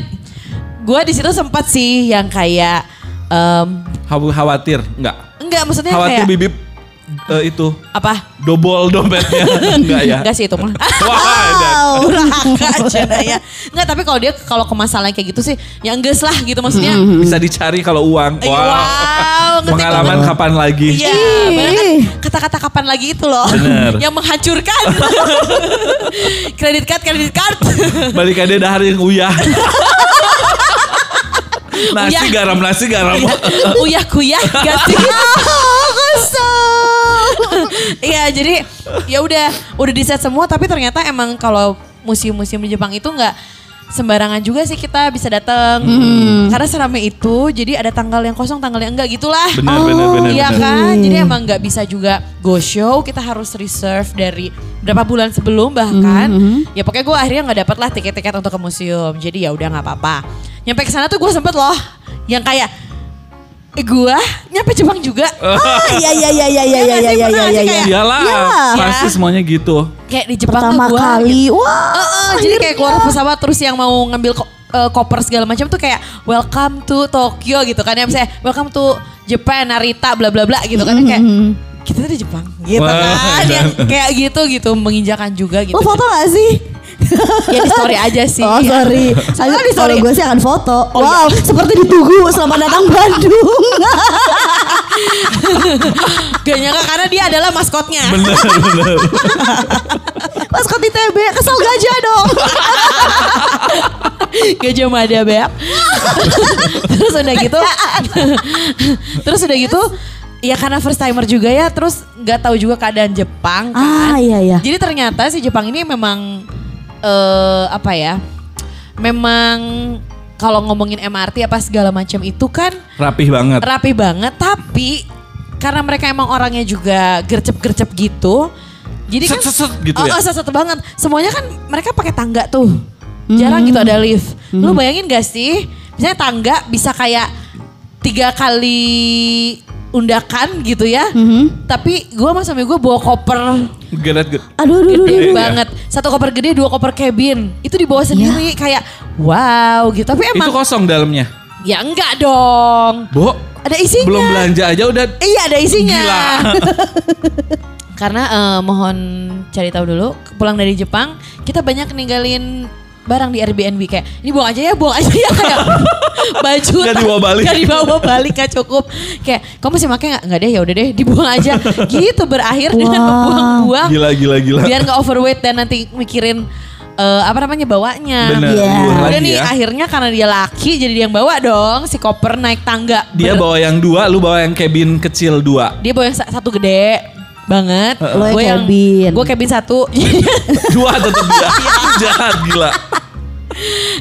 Speaker 6: gue di situ sempat sih yang kayak em,
Speaker 5: Khaw- Khawatir enggak?
Speaker 6: enggak maksudnya
Speaker 5: Khawatir
Speaker 6: kayak
Speaker 5: bibip eh, itu
Speaker 6: Apa?
Speaker 5: dobol dompetnya (laughs) enggak ya?
Speaker 6: Enggak sih itu mah. (laughs) Durhaka aja ya. Enggak, tapi kalau dia kalau ke masalah kayak gitu sih, ya enggak lah gitu maksudnya.
Speaker 5: bisa dicari kalau uang.
Speaker 6: Eh, wow, ngerti
Speaker 5: Pengalaman
Speaker 6: banget.
Speaker 5: kapan lagi?
Speaker 6: Iya, kan? kata-kata kapan lagi itu loh.
Speaker 5: Bener.
Speaker 6: Yang menghancurkan. (laughs) kredit card, kredit card.
Speaker 5: Balikannya dahar yang uyah. nasi
Speaker 6: Uyah.
Speaker 5: garam, nasi garam.
Speaker 6: Uyah kuyah gak sih? (laughs) Iya, jadi ya udah udah di set semua tapi ternyata emang kalau museum-museum di Jepang itu nggak sembarangan juga sih kita bisa datang. Karena serame itu jadi ada tanggal yang kosong, tanggal yang enggak gitulah.
Speaker 5: Benar, benar, benar,
Speaker 6: Iya
Speaker 5: benar.
Speaker 6: kan? Jadi emang nggak bisa juga go show, kita harus reserve dari berapa bulan sebelum bahkan. Ya pokoknya gue akhirnya nggak dapet lah tiket-tiket untuk ke museum. Jadi ya udah nggak apa-apa. Nyampe ke sana tuh gue sempet loh yang kayak eh gue nyampe Jepang juga. (laughs)
Speaker 7: Ah, iya iya iya iya iya
Speaker 6: Iya
Speaker 7: iya iya iya iya.
Speaker 5: Iyalah,
Speaker 7: Iyalah.
Speaker 5: pasti
Speaker 6: Ya.
Speaker 5: semuanya gitu.
Speaker 6: Kayak di Jepang
Speaker 7: Pertama
Speaker 6: gua
Speaker 7: kali,
Speaker 6: gitu.
Speaker 7: wah.
Speaker 6: Heeh, jadi kayak keluar pesawat terus yang mau ngambil ko- eh, koper segala macam tuh kayak welcome to Tokyo gitu kan ya misalnya welcome to Japan Narita bla bla bla gitu kan kayak kita tuh di Jepang gitu
Speaker 5: Wah,
Speaker 6: kan yang
Speaker 5: dan-
Speaker 6: kayak gitu gitu menginjakan juga gitu
Speaker 7: Lo foto gak sih?
Speaker 6: Ya di story aja sih
Speaker 7: Oh sorry. Ayo,
Speaker 6: di story
Speaker 7: gue sih akan foto.
Speaker 6: Oh,
Speaker 7: wow, seperti ditunggu selamat datang Bandung. (laughs)
Speaker 6: gak nyangka karena dia adalah maskotnya
Speaker 5: Bener, bener.
Speaker 7: Maskot ITB, kesel gajah dong. (laughs)
Speaker 6: Gajah Mada Beb. (laughs) terus udah gitu. terus udah gitu. Ya karena first timer juga ya, terus nggak tahu juga keadaan Jepang kan.
Speaker 7: Ah, iya, iya.
Speaker 6: Jadi ternyata si Jepang ini memang eh apa ya? Memang kalau ngomongin MRT apa segala macam itu kan
Speaker 5: Rapih banget.
Speaker 6: rapi banget, tapi karena mereka emang orangnya juga gercep-gercep gitu. Jadi kan
Speaker 5: Set, set, gitu
Speaker 6: oh,
Speaker 5: ya?
Speaker 6: oh, set, set banget. Semuanya kan mereka pakai tangga tuh. Jarang gitu ada lift. Lu bayangin gak sih? Misalnya tangga bisa kayak tiga kali undakan gitu ya. Tapi gue sama suami gue bawa koper
Speaker 5: Gedet, gedet.
Speaker 7: Aduh, aduh, aduh.
Speaker 6: gede
Speaker 5: Iya.
Speaker 6: banget. Satu koper gede, dua koper cabin. Itu dibawa sendiri kayak wow gitu. Tapi
Speaker 5: Itu
Speaker 6: emang
Speaker 5: kosong dalamnya.
Speaker 6: ya enggak dong.
Speaker 5: Bo,
Speaker 6: Ada isinya.
Speaker 5: belum belanja aja udah
Speaker 6: Iya ada isinya.
Speaker 5: Gila. (laughs)
Speaker 6: Karena eh, mohon cari tahu dulu, pulang dari Jepang kita banyak ninggalin barang di Airbnb kayak ini buang aja ya, buang aja ya kayak (laughs) baju
Speaker 5: Nggak dibawa balik.
Speaker 6: nggak dibawa balik gak cukup kayak kamu masih pakai nggak nggak deh ya udah deh dibuang aja (laughs) gitu berakhir dengan
Speaker 7: Wow.
Speaker 6: membuang-buang
Speaker 5: gila gila gila.
Speaker 6: biar nggak overweight dan nanti mikirin eh, apa namanya bawanya
Speaker 5: Bener,
Speaker 7: Iya.
Speaker 6: udah
Speaker 5: lagi
Speaker 6: nih
Speaker 5: ya.
Speaker 6: akhirnya karena dia laki jadi dia yang bawa dong si koper naik tangga
Speaker 5: Dia
Speaker 6: Ber-
Speaker 5: bawa yang dua, lu bawa yang cabin kecil dua.
Speaker 6: dia bawa yang sa- satu gede banget.
Speaker 7: Lo yang
Speaker 6: Gua
Speaker 7: cabin.
Speaker 6: Gue cabin satu. (laughs)
Speaker 5: Dua tetap dia. Jahat gila.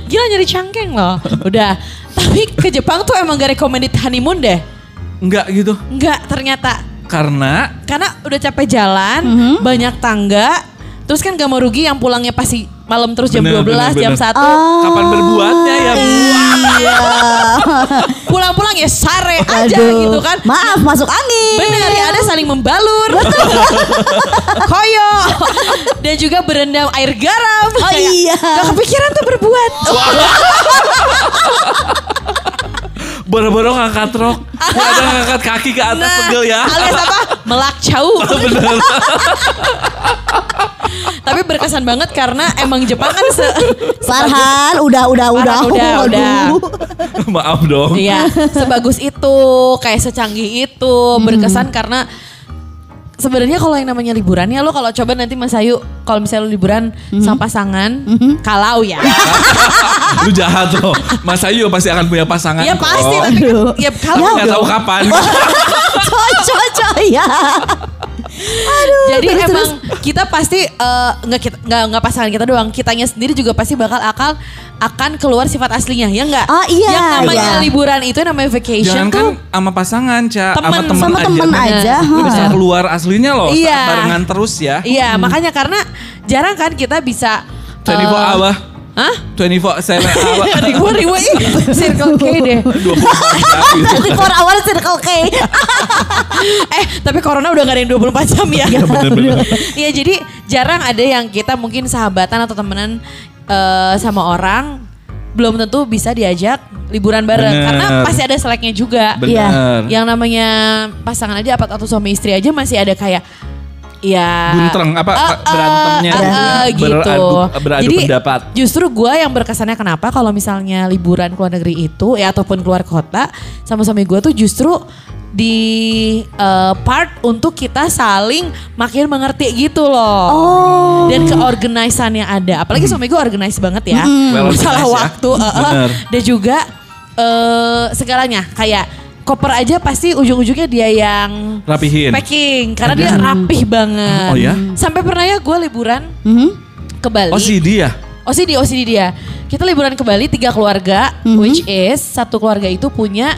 Speaker 6: Gila nyari cangkeng loh. Udah. Tapi ke Jepang tuh emang gak recommended honeymoon deh.
Speaker 5: Enggak gitu.
Speaker 6: Enggak ternyata.
Speaker 5: Karena
Speaker 6: Karena udah capek jalan,
Speaker 7: Mhm.
Speaker 6: banyak tangga. Terus kan gak mau rugi yang pulangnya pasti malam terus jam
Speaker 5: Bener,
Speaker 6: 12,
Speaker 5: bener,
Speaker 6: jam
Speaker 5: bener.
Speaker 6: 1.
Speaker 5: kapan berbuatnya ya
Speaker 7: Iya. (laughs)
Speaker 6: Pulang-pulang ya sare aja
Speaker 7: Aduh.
Speaker 6: gitu kan.
Speaker 7: Maaf, masuk angin.
Speaker 6: Bener ya ada saling membalur. (laughs) Koyo. Dan juga berendam air garam.
Speaker 7: Oh iya.
Speaker 6: Gak kepikiran tuh berbuat. (laughs)
Speaker 5: Boro-boro ngangkat rok. Ada ngangkat kaki ke atas pegel ya.
Speaker 6: Nah, alias apa? Melak cau. (laughs) Tapi berkesan banget karena emang Jepang kan se
Speaker 7: Farhan, udah, udah, udah.
Speaker 6: Farhan, udah, (laughs) udah.
Speaker 5: Maaf dong.
Speaker 6: Iya, sebagus itu, kayak secanggih itu, berkesan karena sebenarnya kalau yang namanya liburan ya lo kalau coba nanti Mas Ayu kalau misalnya lo liburan sama pasangan, kalau ya.
Speaker 5: Lu jahat loh. Mas Ayu pasti akan punya pasangan
Speaker 6: ya
Speaker 5: kok.
Speaker 6: pasti tapi
Speaker 7: Aduh.
Speaker 6: ya kalau
Speaker 5: Nggak tahu kapan. (laughs)
Speaker 7: Cocok, cocok ya.
Speaker 6: Jadi
Speaker 7: terus,
Speaker 6: emang
Speaker 7: terus.
Speaker 6: kita pasti eh, nggak kita nggak nggak pasangan kita doang, kitanya sendiri juga pasti bakal akal akan keluar sifat aslinya, ya enggak?
Speaker 7: Ah, iya,
Speaker 6: Yang namanya
Speaker 7: iya.
Speaker 6: liburan itu namanya vacation
Speaker 5: Jangan kan
Speaker 6: tuh
Speaker 5: sama pasangan, Ca. Sama
Speaker 6: Temen,
Speaker 5: temen
Speaker 7: sama
Speaker 5: aja.
Speaker 7: temen aja,
Speaker 5: Lu
Speaker 7: ha.
Speaker 5: bisa keluar aslinya loh.
Speaker 6: Iya.
Speaker 5: Barengan terus ya.
Speaker 6: Iya, makanya karena jarang kan kita bisa
Speaker 5: 24
Speaker 6: eh,
Speaker 5: abah.
Speaker 6: Hah?
Speaker 5: 24 7 abah.
Speaker 6: Ribu-ribu ih, Circle K deh.
Speaker 5: 24 jam gitu.
Speaker 7: 24 hour Circle K. (laughs)
Speaker 6: eh, tapi corona udah gak ada yang 24 jam ya.
Speaker 5: Iya bener-bener. (laughs)
Speaker 6: Iya, jadi jarang ada yang kita mungkin sahabatan atau temenan eh, sama orang belum tentu bisa diajak liburan bareng
Speaker 5: Bener.
Speaker 6: karena pasti ada seleknya juga.
Speaker 5: Bener.
Speaker 6: Yang namanya pasangan aja apa atau suami istri aja masih ada kayak ya
Speaker 5: Buntreng, apa,
Speaker 6: Eh,
Speaker 5: berantemnya
Speaker 6: eh,
Speaker 5: gitu ya.
Speaker 6: eh, gitu.
Speaker 5: Beradu- beradu
Speaker 6: Jadi
Speaker 5: pendapat.
Speaker 6: justru gue yang berkesannya kenapa kalau misalnya liburan ke luar negeri itu ya ataupun keluar kota sama suami gue tuh justru di eh, part untuk kita saling makin mengerti gitu loh.
Speaker 7: Oh.
Speaker 6: Dan keorganisan yang ada. Apalagi suami gue organize banget ya.
Speaker 5: Well
Speaker 6: Masalah
Speaker 5: ya.
Speaker 6: waktu. eh, eh.
Speaker 5: Bener.
Speaker 6: Dan juga eh segalanya kayak koper aja pasti ujung-ujungnya dia yang
Speaker 5: Rapihin.
Speaker 6: packing karena dia rapih banget.
Speaker 5: Oh ya?
Speaker 6: Sampai pernah ya gue liburan
Speaker 7: Mhm.
Speaker 6: ke Bali.
Speaker 5: Oh si dia.
Speaker 6: OCD OCD dia. Kita liburan ke Bali tiga keluarga, which is satu keluarga itu punya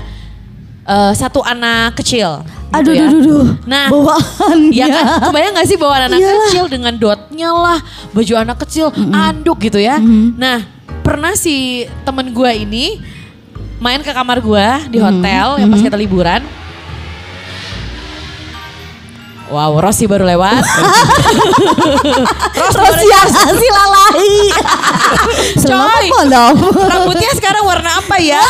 Speaker 6: eh, satu anak kecil.
Speaker 7: Aduh,
Speaker 6: gitu ya.
Speaker 7: duh, duh, duh.
Speaker 6: Nah,
Speaker 7: Bawaannya.
Speaker 6: ya kan, kebayang gak sih bawa anak
Speaker 7: Iyalah.
Speaker 6: kecil dengan dotnya lah, baju anak kecil, anduk gitu ya. Nah, pernah si temen gue ini main ke kamar gue di hotel yang pas kita liburan. Wow, Rossi baru lewat. Ros
Speaker 7: ya si lalai. (laughs)
Speaker 6: Coy. Rambutnya sekarang warna apa ya?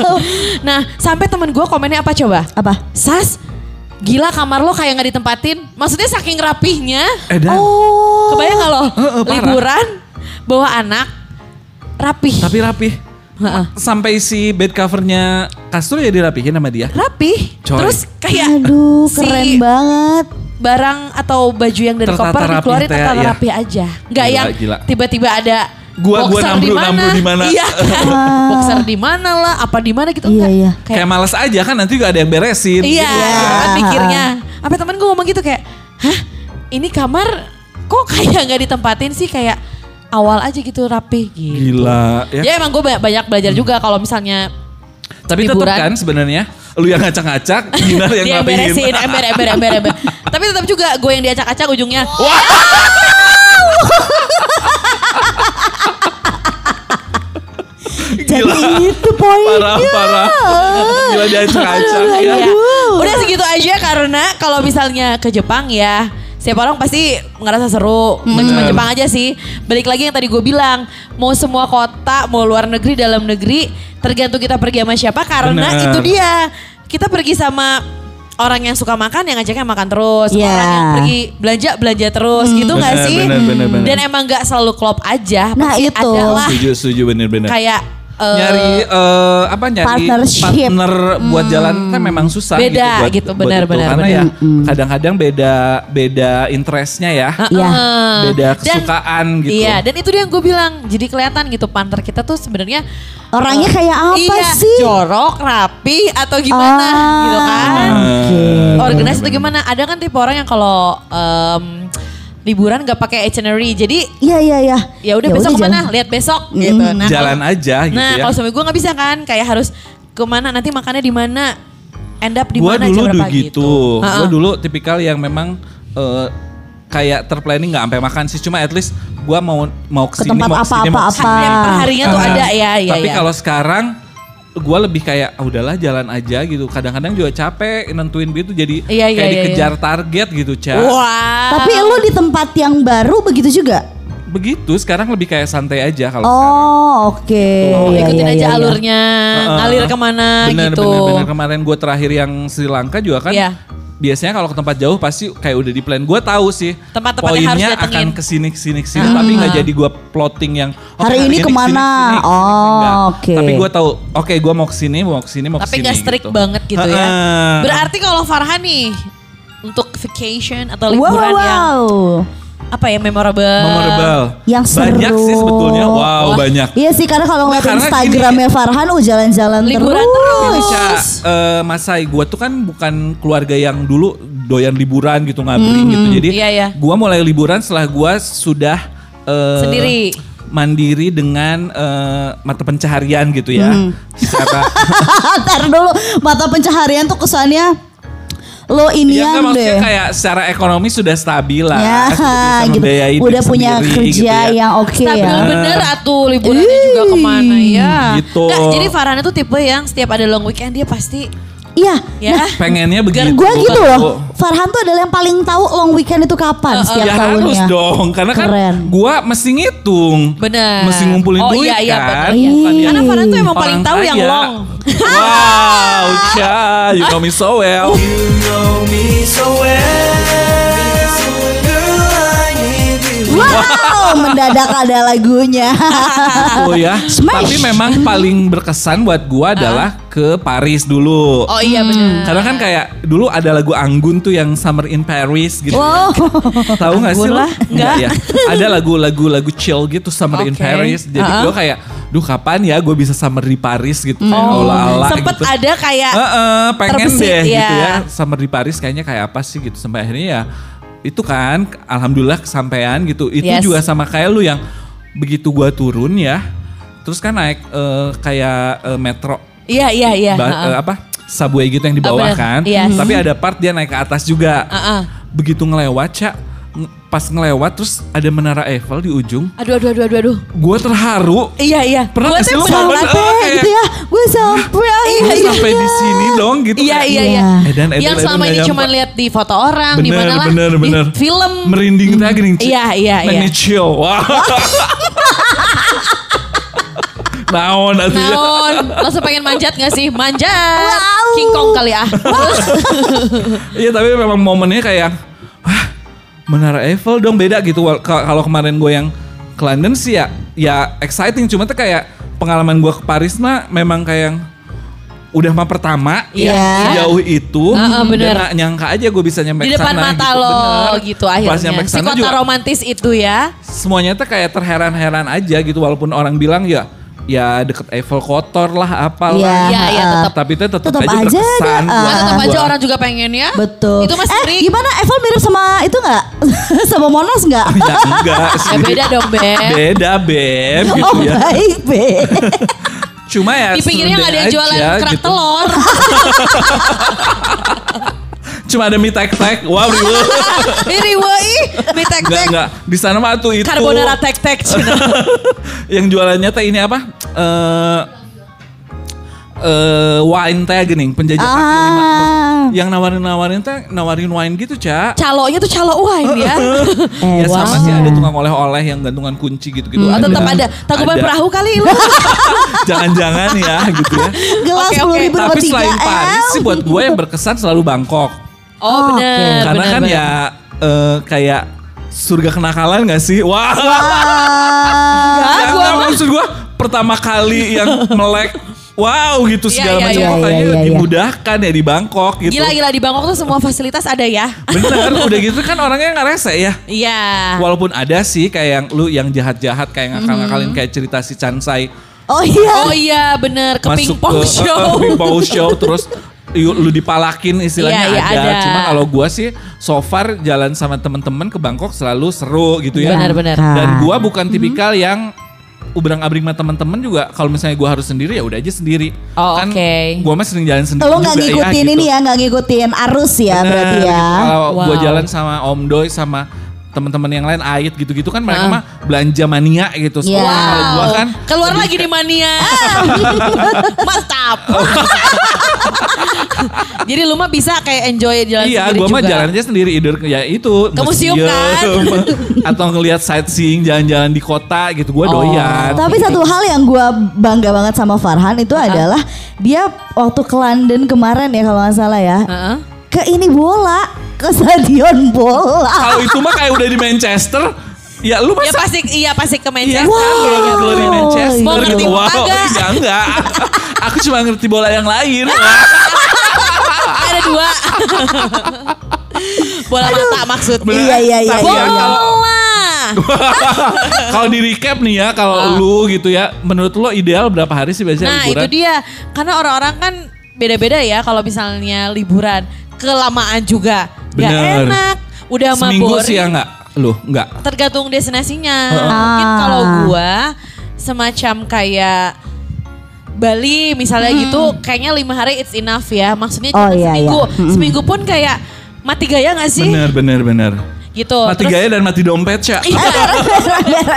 Speaker 6: (laughs) nah, sampai temen gue komennya apa coba?
Speaker 7: Apa?
Speaker 6: Sas, gila kamar lo kayak nggak ditempatin. Maksudnya saking rapihnya.
Speaker 5: Eh dan.
Speaker 7: Oh.
Speaker 6: Kebayang gak lo?
Speaker 5: Heeh, parah.
Speaker 6: Liburan, bawa anak, rapih.
Speaker 5: Tapi rapih. Sampai si bed covernya kasur ya dirapihin sama dia.
Speaker 6: Rapih.
Speaker 5: Coy.
Speaker 6: Terus kayak
Speaker 7: Aduh,
Speaker 6: si
Speaker 7: keren banget.
Speaker 6: barang atau baju yang dari
Speaker 5: Tertata
Speaker 6: koper dikeluarin tertata
Speaker 5: ya.
Speaker 6: rapi aja. Nggak
Speaker 5: Gila,
Speaker 6: yang
Speaker 5: gila.
Speaker 6: tiba-tiba ada
Speaker 5: Gua- gua
Speaker 6: boxer
Speaker 5: nambru-
Speaker 6: di mana.
Speaker 5: nambru di mana.
Speaker 6: Iya (laughs) kan? boxer di mana lah, apa di mana gitu
Speaker 7: Iya,
Speaker 6: enggak.
Speaker 7: iya.
Speaker 5: Kayak males aja kan nanti juga ada yang beresin.
Speaker 6: Iya,
Speaker 5: gitu.
Speaker 6: kan mikirnya. Apa temen gue ngomong gitu kayak, hah ini kamar kok kayak nggak ditempatin sih kayak awal aja gitu rapi gitu.
Speaker 5: Gila ya.
Speaker 6: Ya emang gue banyak, banyak belajar juga kalau misalnya
Speaker 5: Tapi tetap kan sebenarnya lu yang ngacak-ngacak, (laughs) Gina yang
Speaker 6: dia
Speaker 5: rapihin.
Speaker 6: beresin, ember, ember, ember, ember. (laughs) Tapi tetap juga gue yang diacak-acak ujungnya. (laughs)
Speaker 7: Jadi itu poinnya.
Speaker 5: Parah, parah. Gila diacak-acak ya.
Speaker 6: Udah segitu aja karena kalau misalnya ke Jepang ya Setiap orang pasti ngerasa seru, nggak cuma Jepang aja sih. Balik lagi yang tadi gue bilang, mau semua kota, mau luar negeri, dalam negeri, tergantung kita pergi sama siapa. Karena
Speaker 5: Bener.
Speaker 6: itu dia, kita pergi sama orang yang suka makan, yang ngajaknya makan terus.
Speaker 7: Iya.
Speaker 6: Orang yang pergi belanja belanja terus, gitu nggak sih?
Speaker 5: bener, bener, bener.
Speaker 6: Dan emang nggak selalu klop aja.
Speaker 7: Nah, itu.
Speaker 6: adalah
Speaker 5: Setuju, setuju bener-bener.
Speaker 6: kayak eh,
Speaker 5: nyari eh, apa nyari
Speaker 7: Partnership.
Speaker 5: partner buat jalan kan memang susah
Speaker 6: Beda
Speaker 5: gitu buat,
Speaker 6: gitu,
Speaker 5: buat
Speaker 6: benar,
Speaker 5: itu.
Speaker 6: benar,
Speaker 5: karena
Speaker 6: benar.
Speaker 5: ya kadang-kadang beda beda interestnya ya
Speaker 7: Iya.
Speaker 6: Heeh.
Speaker 5: beda
Speaker 6: Dan-
Speaker 5: kesukaan gitu
Speaker 6: Iya, dan itu dia yang gue bilang. Jadi kelihatan gitu partner kita tuh sebenarnya
Speaker 7: Orangnya
Speaker 6: eh,
Speaker 7: kayak apa
Speaker 6: iya,
Speaker 7: sih?
Speaker 6: Jorok, rapi atau gimana
Speaker 7: Ah,
Speaker 6: gitu kan?
Speaker 7: Oke.
Speaker 6: Organize atau gimana? Ada kan tipe orang yang kalau em, liburan gak pakai itinerary. Jadi
Speaker 7: Iya iya iya.
Speaker 6: ya udah besok ke mana? Lihat besok gitu. Nah,
Speaker 5: jalan
Speaker 6: kalau-
Speaker 5: aja gitu
Speaker 6: Nah,
Speaker 5: ya
Speaker 6: kalau suami gue nggak bisa kan, kayak harus ke mana nanti makannya di mana, end up di
Speaker 5: gua
Speaker 6: mana
Speaker 5: dulu
Speaker 6: jam berapa
Speaker 5: gitu gua
Speaker 6: Heeh.
Speaker 5: dulu tipikal yang memang eh, kayak terplanning nggak sampai makan sih cuma at least gua mau mau
Speaker 7: Ke
Speaker 5: ke sini
Speaker 7: tempat
Speaker 5: mau ke sini
Speaker 7: apa,
Speaker 5: mau
Speaker 7: apa,
Speaker 5: ke sini.
Speaker 7: apa.
Speaker 6: Perharinya tuh
Speaker 5: Ah,
Speaker 6: ada ya, ya,
Speaker 5: tapi
Speaker 6: ya.
Speaker 5: kalau sekarang gue lebih kayak ah, udahlah jalan aja gitu kadang-kadang juga capek nentuin gitu jadi
Speaker 6: Iya, iya,
Speaker 5: kayak
Speaker 6: iya,
Speaker 5: dikejar target gitu cak
Speaker 6: Wah.
Speaker 7: Tapi lu di tempat yang baru begitu juga?
Speaker 5: begitu sekarang lebih kayak santai aja kalau sekarang
Speaker 7: Oh oke.
Speaker 6: Oh,
Speaker 7: Iya,
Speaker 6: ikutin
Speaker 7: iya,
Speaker 6: aja
Speaker 7: iya, iya.
Speaker 6: alurnya,
Speaker 5: Heeh.
Speaker 6: ngalir ke mana
Speaker 5: bener,
Speaker 6: gitu.
Speaker 5: bener bener kemarin gue terakhir yang Sri Lanka juga kan
Speaker 6: Iya.
Speaker 5: Biasanya kalau ke tempat jauh pasti kayak udah di plan gue tahu sih
Speaker 6: Tempat-tempat yang harus
Speaker 5: poinnya akan ke sini ke sini ke sini tapi nggak jadi gue plotting yang oke,
Speaker 7: Hari ini ke
Speaker 5: mana? ke sini,
Speaker 7: ke
Speaker 5: sini, Oh,
Speaker 7: oke.
Speaker 5: tapi gue taau oke gue mau ke sini mau ke sini mau
Speaker 6: Tapi
Speaker 5: ke sini
Speaker 6: gak strict
Speaker 5: gitu.
Speaker 6: banget gitu ya. Berarti kalau Farhan nih untuk vacation atau
Speaker 7: Wow,
Speaker 6: liburan
Speaker 7: wow,
Speaker 6: yang
Speaker 7: wow.
Speaker 6: Apa ya memorable.
Speaker 5: memorable
Speaker 7: Yang seru.
Speaker 5: banyak sih sebetulnya wow
Speaker 6: Wah.
Speaker 5: banyak
Speaker 7: Iya sih karena kalau ngeliat
Speaker 5: karena
Speaker 7: Instagramnya Farhan, oh jalan-jalan
Speaker 6: Liburan
Speaker 7: terus.
Speaker 5: Ini
Speaker 6: terus.
Speaker 5: Ca, eh, Mas Sai, gue tuh kan bukan keluarga yang dulu doyan liburan gitu ngabring gitu. Jadi
Speaker 6: Iya, iya.
Speaker 5: gue mulai liburan setelah gue sudah eh,
Speaker 6: Sendiri.
Speaker 5: mandiri dengan eh, mata pencaharian gitu ya. Secara (laughs)
Speaker 7: Ntar dulu mata pencaharian tuh kesannya lo
Speaker 5: ya
Speaker 7: inian
Speaker 5: nggak, maksudnya
Speaker 7: deh.
Speaker 5: kayak secara ekonomi sudah stabil lah.
Speaker 7: Ya, gitu. Udah punya
Speaker 5: sendiri
Speaker 7: kerja
Speaker 5: gitu ya.
Speaker 7: yang oke
Speaker 6: Stabil
Speaker 7: ya.
Speaker 6: bener atuh liburannya juga ke mana ya.
Speaker 5: Gitu.
Speaker 6: Nggak, jadi Farhan itu tipe yang setiap ada long weekend dia pasti
Speaker 7: Iya.
Speaker 6: Ya.
Speaker 7: Nah,
Speaker 5: Pengennya begitu.
Speaker 7: gue gitu loh. Farhan tuh adalah yang paling tahu long weekend itu kapan setiap
Speaker 5: Ya
Speaker 7: tahunnya.
Speaker 5: harus dong, karena kan
Speaker 7: Keren.
Speaker 5: gua mesti ngitung.
Speaker 6: Bener.
Speaker 5: Mesti ngumpulin
Speaker 6: oh,
Speaker 5: duit
Speaker 6: iya, iya,
Speaker 5: kan.
Speaker 6: bener, iya.
Speaker 5: Yang
Speaker 6: Karena Farhan tuh emang paling
Speaker 5: orang
Speaker 6: tahu yang long.
Speaker 5: Wow, Cha, you know me so well.
Speaker 7: Wow, mendadak ada lagunya.
Speaker 5: Oh ya.
Speaker 7: Smash.
Speaker 5: Tapi memang paling berkesan buat gua adalah ke Paris dulu.
Speaker 6: Oh iya bener.
Speaker 5: Karena kan kayak dulu ada lagu Anggun tuh yang Summer in Paris gitu.
Speaker 7: wow.
Speaker 5: Tahu gak sih
Speaker 6: lah.
Speaker 5: Enggak ya. Ada lagu-lagu lagu chill gitu Summer in
Speaker 6: Oke.
Speaker 5: Paris. Jadi
Speaker 6: Uh-uh.
Speaker 5: gua kayak, duh kapan ya gue bisa summer di Paris gitu. Kayak ala-ala
Speaker 6: Oh, Sempet
Speaker 5: gitu.
Speaker 6: ada kayak
Speaker 5: Heeh, pengen
Speaker 6: terbesit,
Speaker 5: deh gitu
Speaker 6: ya.
Speaker 5: ya. Summer di Paris kayaknya kayak apa sih gitu. Sampai akhirnya ya itu kan alhamdulillah kesampaian gitu. Itu
Speaker 6: Yes.
Speaker 5: juga sama kayak lu yang begitu gua turun ya. Terus kan naik eh, kayak eh, metro
Speaker 6: Iya iya iya.
Speaker 5: eh, apa subway gitu yang di
Speaker 6: Oh,
Speaker 5: bawah
Speaker 6: bener.
Speaker 5: kan.
Speaker 6: Iya.
Speaker 5: Tapi ada part dia naik ke atas juga.
Speaker 6: Heeh.
Speaker 5: Begitu ngelewat Cak, pas ngelewat terus ada menara Eiffel di ujung.
Speaker 6: Aduh aduh aduh aduh aduh.
Speaker 5: Gue terharu.
Speaker 6: Iya iya.
Speaker 5: Pernah
Speaker 6: Gua
Speaker 5: sih lu
Speaker 7: Sampai
Speaker 5: eh, kayak-
Speaker 7: gitu ya. Gue sampai
Speaker 5: Gue
Speaker 7: akhirnya.
Speaker 5: sampai di sini dong gitu.
Speaker 6: Iya
Speaker 5: kayak,
Speaker 6: iya iya.
Speaker 7: Iya.
Speaker 5: Edan, edan,
Speaker 6: Yang
Speaker 5: edan,
Speaker 6: selama ini cuma lihat di foto orang di
Speaker 5: Bener,
Speaker 6: mana lah
Speaker 5: bener,
Speaker 6: di
Speaker 5: bener.
Speaker 6: film.
Speaker 5: merinding teh gini. Ci.
Speaker 6: Iya, iya,
Speaker 5: Nang
Speaker 6: iya.
Speaker 5: di chill. Wah. (laughs) Naon ya.
Speaker 6: Naon, langsung pengen manjat gak sih? Manjat. King Kong kali ah. (laughs)
Speaker 5: Iya tapi memang momennya kayak Menara Eiffel dong beda gitu Kalau kemarin gue yang ke London sih ya Ya exciting Cuma tuh kayak Pengalaman gue ke Paris mah Memang kayak yang Udah mah pertama
Speaker 6: Iya.
Speaker 5: Sejauh itu
Speaker 6: Heeh, bener.
Speaker 5: Dan gak nyangka aja gue bisa nyampe
Speaker 6: di depan
Speaker 5: ke sana
Speaker 6: mata
Speaker 5: gitu,
Speaker 6: lo
Speaker 5: bener.
Speaker 6: gitu
Speaker 5: Pas
Speaker 6: akhirnya.
Speaker 5: nyampe
Speaker 6: Si kota
Speaker 5: juga
Speaker 6: romantis itu ya.
Speaker 5: Semuanya tuh kayak terheran-heran aja gitu Walaupun orang bilang ya Ya deket Eiffel kotor lah apalah
Speaker 7: Iya,
Speaker 6: Iya,
Speaker 7: heeh.
Speaker 6: tetap.
Speaker 5: Tapi itu tetap,
Speaker 7: Tetap
Speaker 5: aja
Speaker 7: aja
Speaker 5: berkesan
Speaker 7: ada, ah.
Speaker 6: Nah, tetap aja orang juga pengen ya.
Speaker 7: Betul.
Speaker 6: Itu mas
Speaker 7: eh,
Speaker 6: Rick.
Speaker 7: gimana Eiffel mirip sama itu nggak? (laughs) sama Monas nggak?
Speaker 5: Ya enggak (laughs) sih
Speaker 6: Ya beda dong, Beb.
Speaker 5: Beda Beb gitu
Speaker 7: oh
Speaker 5: ya
Speaker 7: baik be.
Speaker 5: Cuma ya
Speaker 6: Di pinggirnya nggak ada yang jualan
Speaker 5: aja
Speaker 6: kerak
Speaker 5: gitu.
Speaker 6: telur. (laughs)
Speaker 5: Cuma ada mie tek-tek. Wow, riwe. (laughs)
Speaker 6: Iri woi, mie tek tek.
Speaker 5: enggak. Di sana mah tuh itu.
Speaker 6: Carbonara tek tek. (laughs)
Speaker 5: yang jualannya teh ini apa? Eh eh wine teh gini, penjajah kaki lima.
Speaker 7: Ah.
Speaker 5: Yang nawarin-nawarin teh nawarin wine gitu, Cak.
Speaker 6: Calonya tuh calo wine ya.
Speaker 7: Eh, (laughs)
Speaker 5: ya sama
Speaker 7: wow.
Speaker 5: sih ada tukang oleh-oleh yang gantungan kunci gitu-gitu.
Speaker 6: Oh, tetap ada. Tangkuban
Speaker 5: Ada.
Speaker 6: perahu kali lu.
Speaker 5: Jangan-jangan ya gitu ya.
Speaker 7: Gelas
Speaker 6: oke.
Speaker 7: ribu
Speaker 5: Tapi selain Paris sih buat gue yang berkesan selalu Bangkok.
Speaker 6: Oh
Speaker 7: Oke.
Speaker 6: bener.
Speaker 5: Karena
Speaker 6: bener,
Speaker 5: kan
Speaker 6: bener.
Speaker 5: ya eh, kayak surga kenakalan gak sih? Wah.
Speaker 7: Ah.
Speaker 5: Ya,
Speaker 6: gua
Speaker 5: nggak,
Speaker 6: mah-
Speaker 5: maksud gue pertama kali yang melek wow gitu
Speaker 6: Iya,
Speaker 5: segala
Speaker 6: iya,
Speaker 5: macam
Speaker 6: iya,
Speaker 5: kok
Speaker 7: iya,
Speaker 5: kayaknya
Speaker 7: iya,
Speaker 5: dimudahkan ya di Bangkok gitu.
Speaker 6: Gila-gila di Bangkok tuh semua fasilitas ada ya.
Speaker 5: Bener, (laughs) udah gitu kan orangnya nggak rese ya.
Speaker 6: Iya.
Speaker 5: Walaupun ada sih kayak yang lu yang jahat-jahat kayak ngakal-ngakalin kayak cerita si Chansai
Speaker 7: Oh iya.
Speaker 6: Oh iya bener ke
Speaker 5: masuk
Speaker 6: pingpong
Speaker 5: ke
Speaker 6: show.
Speaker 5: ke pingpong show (laughs) terus lu dipalakin istilahnya
Speaker 6: Iya, iya,
Speaker 5: ada.
Speaker 6: ada.
Speaker 5: Cuma kalau gua sih so far jalan sama temen-temen ke Bangkok selalu seru gitu ya.
Speaker 6: Benar-benar.
Speaker 5: Dan gua bukan tipikal yang ubrang abring sama temen-temen juga kalau misalnya gua harus sendiri ya udah aja sendiri.
Speaker 6: Oh,
Speaker 5: kan
Speaker 6: oke.
Speaker 5: gua mah sering jalan sendiri
Speaker 7: Lo nggak
Speaker 5: juga
Speaker 7: ngikutin
Speaker 5: ya,
Speaker 7: ini
Speaker 5: gitu.
Speaker 7: ya, nggak ngikutin arus ya
Speaker 5: Bener,
Speaker 7: berarti ya.
Speaker 5: gitu. Kalau gua
Speaker 6: Wow.
Speaker 5: jalan sama Om Doi sama teman-teman yang lain Ait gitu-gitu kan mereka
Speaker 6: Ah.
Speaker 5: mah belanja mania gitu.
Speaker 7: Iya.
Speaker 5: Soalnya Kalau gua kan
Speaker 6: Keluar lagi di mania. (laughs) Mantap. (laughs) Jadi lu mah bisa kayak enjoy jalan
Speaker 5: Iya,
Speaker 6: sendiri
Speaker 5: gue mah
Speaker 6: juga.
Speaker 5: jalan aja sendiri either ya itu
Speaker 6: Ke museum kan? (laughs)
Speaker 5: atau ngelihat sightseeing jalan-jalan di kota gitu gue
Speaker 6: Oh.
Speaker 5: doyan.
Speaker 7: Tapi satu hal yang gue bangga banget sama Farhan itu adalah dia waktu ke London kemarin ya kalau nggak salah ya.
Speaker 6: Heeh.
Speaker 7: Ke ini bola, ke stadion bola.
Speaker 5: Kalau itu mah kayak udah di Manchester, ya lu
Speaker 6: Ya
Speaker 5: masa
Speaker 6: pasti iya pasti ke
Speaker 5: Iya,
Speaker 6: Manchester.
Speaker 5: wow.
Speaker 6: Iya, iya,
Speaker 5: kalau di. Manchester
Speaker 6: Mau ngerti bola
Speaker 5: Wow,
Speaker 6: nggak?
Speaker 5: ya (laughs) enggak. Aku cuma ngerti bola yang lain.
Speaker 6: Ada dua. Bola mata maksudnya.
Speaker 5: Bener.
Speaker 7: Iya, iya, iya, iya,
Speaker 5: ya
Speaker 7: iya.
Speaker 5: kalau
Speaker 6: Bola. (laughs)
Speaker 5: kalau di recap nih ya, kalau
Speaker 6: Ah.
Speaker 5: lu gitu ya, menurut lo ideal berapa hari sih biasanya
Speaker 6: Nah
Speaker 5: liburan?
Speaker 6: itu dia. Karena orang-orang kan beda-beda ya kalau misalnya liburan. Kelamaan juga. Gak
Speaker 5: Bener.
Speaker 6: enak. Udah
Speaker 5: Seminggu
Speaker 6: boring.
Speaker 5: sih ya enggak? Lu enggak?
Speaker 6: tergantung destinasinya.
Speaker 7: Ah.
Speaker 6: Mungkin kalau gua semacam kayak Bali misalnya gitu, kayaknya lima hari it's enough ya. Maksudnya
Speaker 7: Oh,
Speaker 6: cuma
Speaker 7: iya,
Speaker 6: seminggu,
Speaker 7: iya. Mm-mm.
Speaker 6: seminggu pun kayak mati gaya gak sih?
Speaker 5: Bener, bener, bener.
Speaker 6: Gitu.
Speaker 5: Mati
Speaker 6: Terus-
Speaker 5: gaya dan mati dompet, Cak.
Speaker 6: Iya.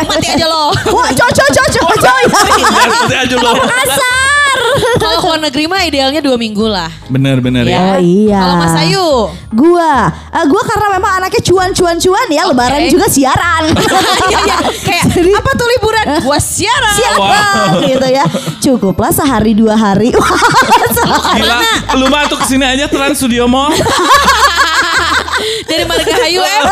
Speaker 6: Mati aja lo.
Speaker 7: Wah, cocok, cocok, cocok.
Speaker 5: Mati aja loh.
Speaker 6: Kasar. Kalau ke luar negeri mah idealnya dua minggu lah.
Speaker 5: Bener-bener ya.
Speaker 7: Oh iya.
Speaker 6: Kalau Mas Ayu.
Speaker 7: Gua, eh, gua karena memang anaknya cuan-cuan-cuan ya, lebaran juga siaran. (laughs)
Speaker 6: Iya, iya. Kayak apa tuh liburan? (laughs) Gua siaran.
Speaker 7: siaran gitu ya. Cukuplah sehari dua hari. (laughs)
Speaker 5: Gila, lu mah tuh ke sini aja Trans Studio Mall.
Speaker 6: Dari Margahayu (laughs) em.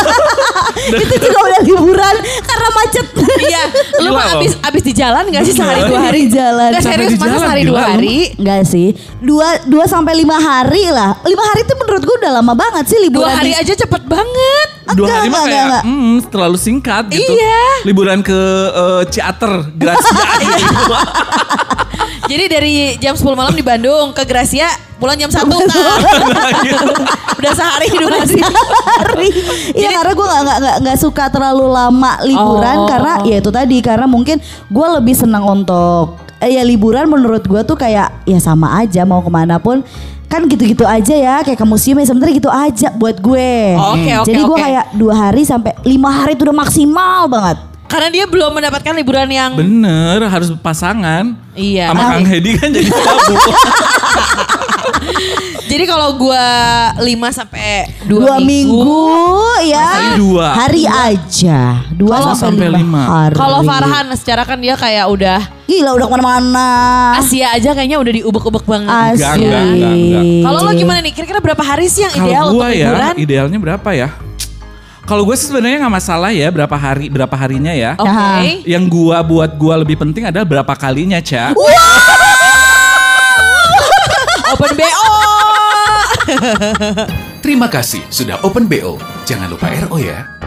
Speaker 7: itu juga udah liburan karena macet.
Speaker 6: Iya. Lu mah
Speaker 5: loh.
Speaker 6: abis, abis di jalan gak sih sehari dua hari?
Speaker 7: Jalan.
Speaker 6: Gak serius masa sehari dua hari?
Speaker 7: Enggak sih. Dua, dua sampai lima hari lah. Lima hari itu menurut gua udah lama banget sih liburan.
Speaker 6: Dua hari
Speaker 7: di-
Speaker 6: aja cepet banget.
Speaker 5: Dua
Speaker 7: Enggak,
Speaker 5: hari mah kayak
Speaker 7: enggak,
Speaker 5: hmm, terlalu singkat gitu.
Speaker 6: Iya.
Speaker 5: Liburan ke eh, Ciater, Gracia gitu. (laughs)
Speaker 6: Jadi dari jam 10 malam di Bandung ke Gracia pulang jam 1 kan. (laughs) Udah sehari durasi.
Speaker 7: hari. Iya karena gue nggak nggak nggak nggak suka terlalu lama liburan
Speaker 6: Oh.
Speaker 7: karena ya itu tadi karena mungkin gue lebih senang untuk eh, ya liburan menurut gue tuh kayak ya sama aja mau ke mana pun kan gitu-gitu aja ya kayak ke museum ya sebenarnya gitu aja buat gue.
Speaker 6: Oke, oke,
Speaker 7: Jadi gue
Speaker 6: oke.
Speaker 7: kayak dua hari sampai lima hari itu udah maksimal banget.
Speaker 6: Karena dia belum mendapatkan liburan yang
Speaker 5: Bener, harus pasangan.
Speaker 6: Iya.
Speaker 5: Sama Kang Hedi kan jadi (laughs) tabu. (laughs)
Speaker 6: Jadi kalau gua 5 sampai 2
Speaker 7: Dua, minggu, ya
Speaker 5: Hari dua.
Speaker 7: hari aja dua
Speaker 5: Kalau
Speaker 7: sampai,
Speaker 5: sampai
Speaker 7: lima,
Speaker 5: lima.
Speaker 7: hari.
Speaker 6: Kalau Farhan secara kan dia kayak udah
Speaker 7: gila udah ke mana-mana.
Speaker 6: Asia aja kayaknya udah diubek-ubek banget.
Speaker 7: Asik.
Speaker 5: Enggak, enggak, enggak, enggak.
Speaker 6: Kalau lo gimana nih? Kira-kira berapa hari sih yang ideal
Speaker 5: Kalau
Speaker 6: untuk
Speaker 5: gua ya,
Speaker 6: liburan?
Speaker 5: idealnya berapa ya? Kalau gue sih sebenarnya nggak masalah ya berapa hari berapa harinya ya.
Speaker 6: Oke.
Speaker 7: Nah.
Speaker 5: Yang gua buat gua lebih penting adalah berapa kalinya, Cak. (laughs)
Speaker 6: Open BO. (laughs)
Speaker 4: Terima kasih sudah Open BO. Jangan lupa RO ya.